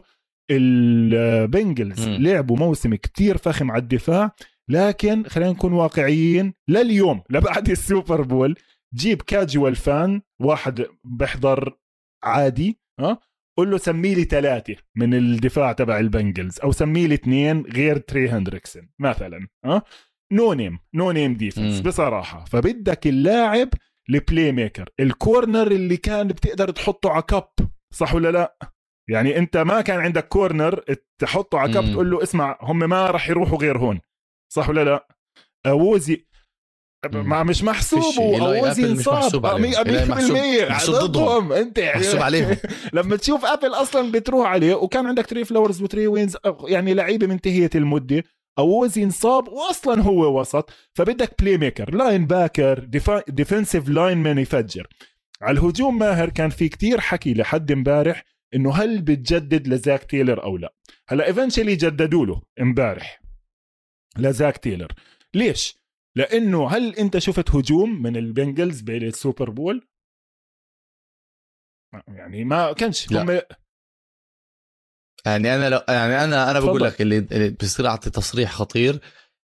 البنجلز مم. لعبوا موسم كتير فخم على الدفاع لكن خلينا نكون واقعيين لليوم لبعد السوبر بول جيب casual fan واحد بيحضر عادي ها قول له سمي لي ثلاثة من الدفاع تبع البنجلز أو سمي لي اثنين غير تري هندريكسون مثلا ها no name no name defense مم. بصراحة فبدك اللاعب ال playmaker ال corner اللي كان بتقدر تحطه على كب صح ولا لا يعني انت ما كان عندك corner تحطه على كب. تقول له اسمع هم ما راح يروحوا غير هون. صح ولا لا؟ اوزي. ما مش محسوب مش انصاب محسوب عليهم. إيلاي محسوب- 100% محسوب ضدهم. انت محسوب عليهم. لما تشوف أبل أصلا بتروح عليه وكان عندك تري فلاورز وتري وينز يعني لعيبة منتهية المدة. اوزي انصاب واصلا هو وسط. فبدك playmaker linebacker defensive lineman يفجر. على الهجوم ماهر كان في كتير حكي لحد امبارح إنه هل بتجدد لزاك تيلر أو لا هلأ eventually جددوا له امبارح لزاك تيلر ليش لأنه هل أنت شفت هجوم من البنجلز بالسوبر بول يعني ما كانش لا. هم يعني أنا لو يعني أنا أنا بقول. لك اللي, اللي بصير أعطي تصريح خطير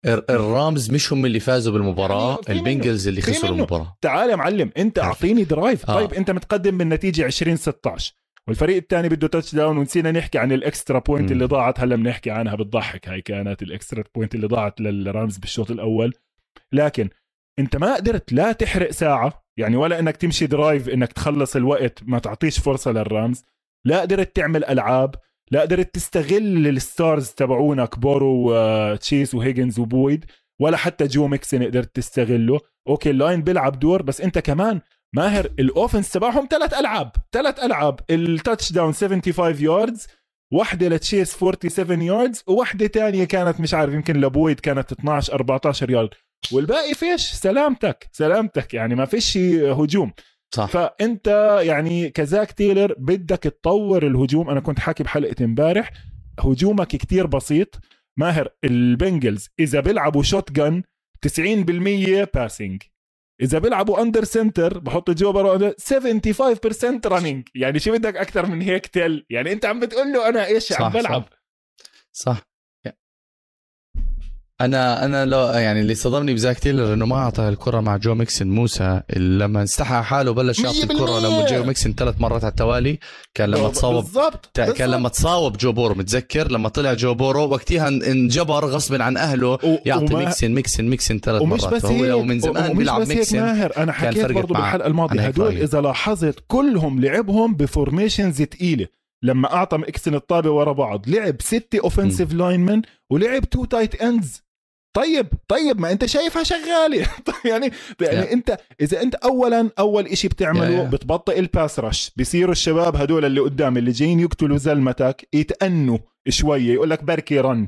الر- الرامز مش هم اللي فازوا بالمباراة يعني. البنجلز اللي خسروا. المباراة تعال يا معلم أنت. أعطيني drive آه. طيب أنت متقدم بالنتيجة 20 16 والفريق الثاني بده touchdown ونسينا نحكي عن ال extra point. اللي ضاعت. هلا بنحكي عنها بتضحك. هاي كانت ال extra point اللي ضاعت للرامز بالشوط الأول. لكن انت ما قدرت لا تحرق ساعة يعني ولا إنك تمشي drive إنك تخلص الوقت ما تعطيش فرصة للرامز. لا قدرت تعمل ألعاب لا قدرت تستغل ال stars تبعونك بورو وتشيس وهيجنز وبويد ولا حتى جو ميكسن قدرت تستغله. okay ال line بيلعب دور بس أنت كمان ماهر ال offense تبعهم ثلاث ألعاب. ثلاث ألعاب. ال touchdown 75 yards واحدة لتشيس 47 yards وواحدة تانية كانت مش عارف يمكن لبويد كانت 12 14 يارد والباقي فيش. سلامتك. سلامتك. يعني ما فيش هجوم. صح. فأنت يعني كزاك تيلر بدك تطور الهجوم. أنا كنت حاكي بحلقة امبارح. هجومك كتير بسيط. ماهر البنجلز إذا بيلعبوا shotgun 90% passing إذا بيلعبوا under center بحطوا جو بورو 75% running يعني شو بدك أكثر من هيك tell؟ يعني أنت عم بتقول له أنا إيش عم صح، بلعب؟ صح. أنا أنا لو يعني اللي صدمني بزاك تيلر انه ما أعطى الكرة مع جو ميكسن موسى. لما استحى حاله بلش يعطي 100% الكرة لما جو ميكسن ثلاث مرات على التوالي. كان لما تصاوب بالضبط تا- كان لما تصاوب جو بورو متذكر؟ لما طلع جو بورو وقتها إن- انجبر غصب عن أهله و- يعطي وما- ميكسن ميكسن ميكسن ثلاث مرات. بس فهو هيك لو من زمان بيلعب ميكسن. ماهر أنا حكيت برضه بالحلقة الماضية هدول. إذا لاحظت كلهم لعبهم ب formations تقيله لما أعطى ميكسن الطابة ورا بعض لعب ستة offensive linemen ولعب two tight ends طيب طيب ما أنت شايفها شغالة. يعني يعني Yeah. أنت إذا أنت اولا أول إشي بتعمله Yeah, yeah. بتبطئ ال pass rush بصيروا الشباب هدول اللي قدام اللي جايين يقتلوا زلمتك يتأنوا شوية يقول لك بركي run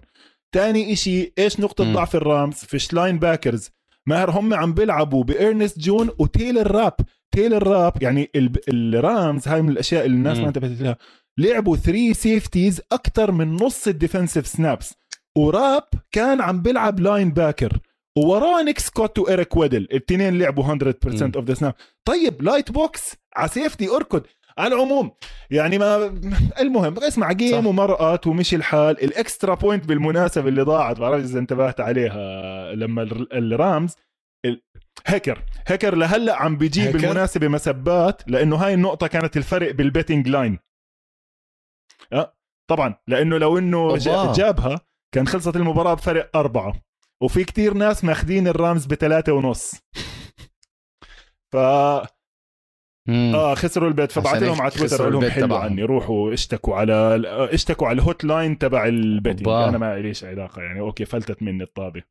تاني إشي إيش نقطة مم. ضعف الرامز؟ فيش linebackers ماهر هم عم بيلعبوا بإرنست جونز وتيلر راب. تيلر راب يعني ال- الرامز هاي من الأشياء اللي الناس مم. ما انتبهت لها. لعبوا 3 safeties أكثر من نص ال defensive snaps وراب كان عم بيلعب linebacker ووراه نيك سكوت وإيريك ويدل. الاثنين لعبوا 100% مم. of the snap طيب light box على safety أركض. على العموم يعني ما المهم اسمع game صح. ومرقت ومشي الحال. ال extra point بالمناسبة اللي ضاعت بعرف إذا انتبهت عليها. لما ال- الرامز ال- هيكر هيكر لهلأ عم بيجيب؟ بالمناسبة مسبات لأنه هاي النقطة كانت الفرق بال betting line أه طبعا لأنه لو إنه. جابها كان خلصت المباراة بفرق أربعة وفي كتير ناس ماخذين الرامز بثلاثة ونص ف مم. آه خسروا ال bet فبعت لهم على تويتر لهم ال bet تبعهم. عني روحوا اشتكوا على اشتكوا على ال hotline تبع ال betting أوبا. أنا ما ليش علاقة يعني okay فلتت مني الطابة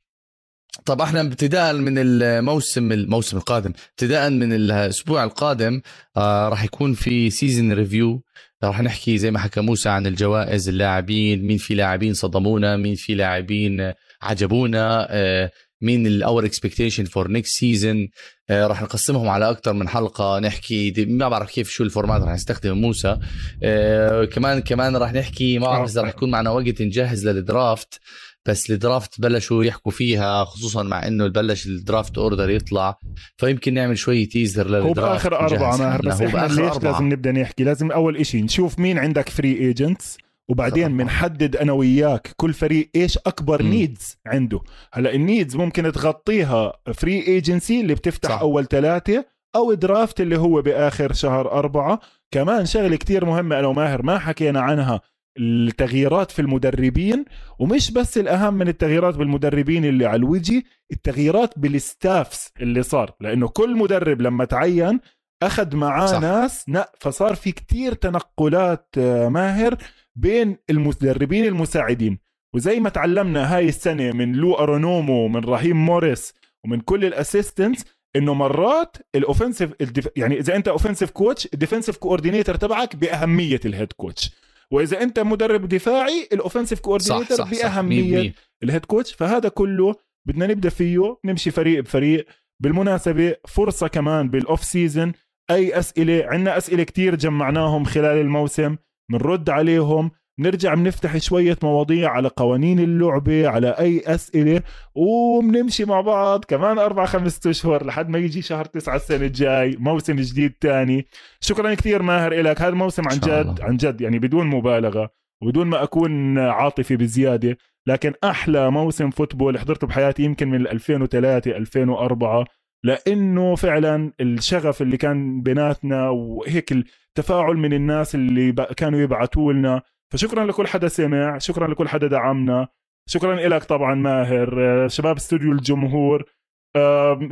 طب إحنا ابتداء من الموسم الموسم القادم ابتداء من الأسبوع القادم آه راح يكون في season review راح نحكي زي ما حكى موسى عن الجوائز اللاعبين مين في لاعبين صدمونا مين في لاعبين عجبونا آه مين ال our expectation for next season راح نقسمهم على أكثر من حلقة نحكي ما بعرف كيف شو ال format راح نستخدم موسى. آه كمان كمان راح نحكي ما بعرف إذا راح يكون معنا وقت نجهز لل draft بس ال draft بلشوا يحكوا فيها خصوصا مع إنه بلش ال draft order يطلع فيمكن نعمل شوية teaser لل draft هو باخر أربعة ماهر. بس هو إحنا ليش أربعة. لازم نبدأ نحكي لازم أول إشي نشوف مين عندك free agents وبعدين. بنحدد أنا وياك كل فريق إيش أكبر مم. needs عنده هلأ ال needs ممكن تغطيها free agency اللي بتفتح. صح. أول ثلاثة أو draft اللي هو بآخر شهر أربعة كمان شغلة كتير مهمة أنا وماهر ما حكينا عنها التغييرات في المدربين ومش بس الأهم من التغييرات بالمدربين اللي على الوجه التغييرات بال staffs اللي صار. لأنه كل مدرب لما تعين أخذ معاه صح. ناس فصار في كتير تنقلات آه، ماهر بين المدربين المساعدين. وزي ما تعلمنا هاي السنة من لو أنارومو من رهيم موريس ومن كل ال assistants إنه مرات ال offensive يعني إذا أنت offensive coach ال defensive coordinator تبعك بأهمية ال head coach وإذا أنت مدرب دفاعي ال offensive coordinator بأهمية ال head coach فهذا كله بدنا نبدأ فيه نمشي فريق بفريق. بالمناسبة فرصة كمان بال off season أي أسئلة عندنا أسئلة كتير جمعناهم خلال الموسم. بنرد عليهم. نرجع بنفتح شوية مواضيع على قوانين اللعبة على أي أسئلة وبنمشي مع بعض كمان أربع خمسة أشهر لحد ما يجي شهر تسعة السنة الجاي موسم جديد تاني. شكرا كثير ماهر لك هذا الموسم عن جد عن جد يعني بدون مبالغة وبدون ما أكون عاطفي بزيادة لكن أحلى موسم فوتبول حضرته بحياتي يمكن من 2003 2004 لأنه فعلا الشغف اللي كان بيناتنا وهيك التفاعل من الناس اللي كانوا يبعثوا لنا فشكرا لكل حدا سمع شكرا لكل حدا دعمنا شكرا لك طبعا ماهر شباب استوديو الجمهور.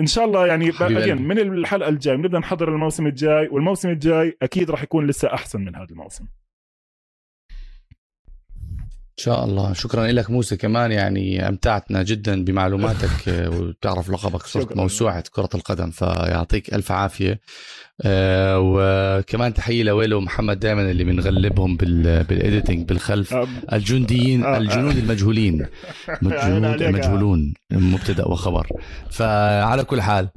إن شاء الله يعني من الحلقة الجاي بنبدأ نحضر الموسم الجاي والموسم الجاي أكيد راح يكون لسه أحسن من هذا الموسم. إن شاء الله. شكرا لك موسى كمان يعني أمتعتنا جدا بمعلوماتك وبتعرف لقبك صرت موسوعة كرة القدم فيعطيك ألف عافية. آه، وكمان تحية لويلو ومحمد دائما اللي بنغلبهم بال editing بالخلف. الجنديين آه. الجنود المجهولين. الجنود المجهولون مبتدا وخبر. فعلى كل حال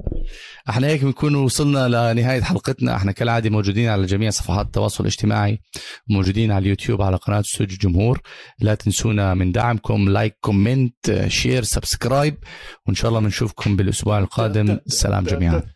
إحنا هيك بنكون وصلنا لنهاية حلقتنا. إحنا كالعادة موجودين على جميع صفحات التواصل الاجتماعي موجودين على اليوتيوب على قناة استوديو الجمهور. لا تنسونا من دعمكم like comment share subscribe. وإن شاء الله بنشوفكم بالأسبوع القادم. السلام جميعا.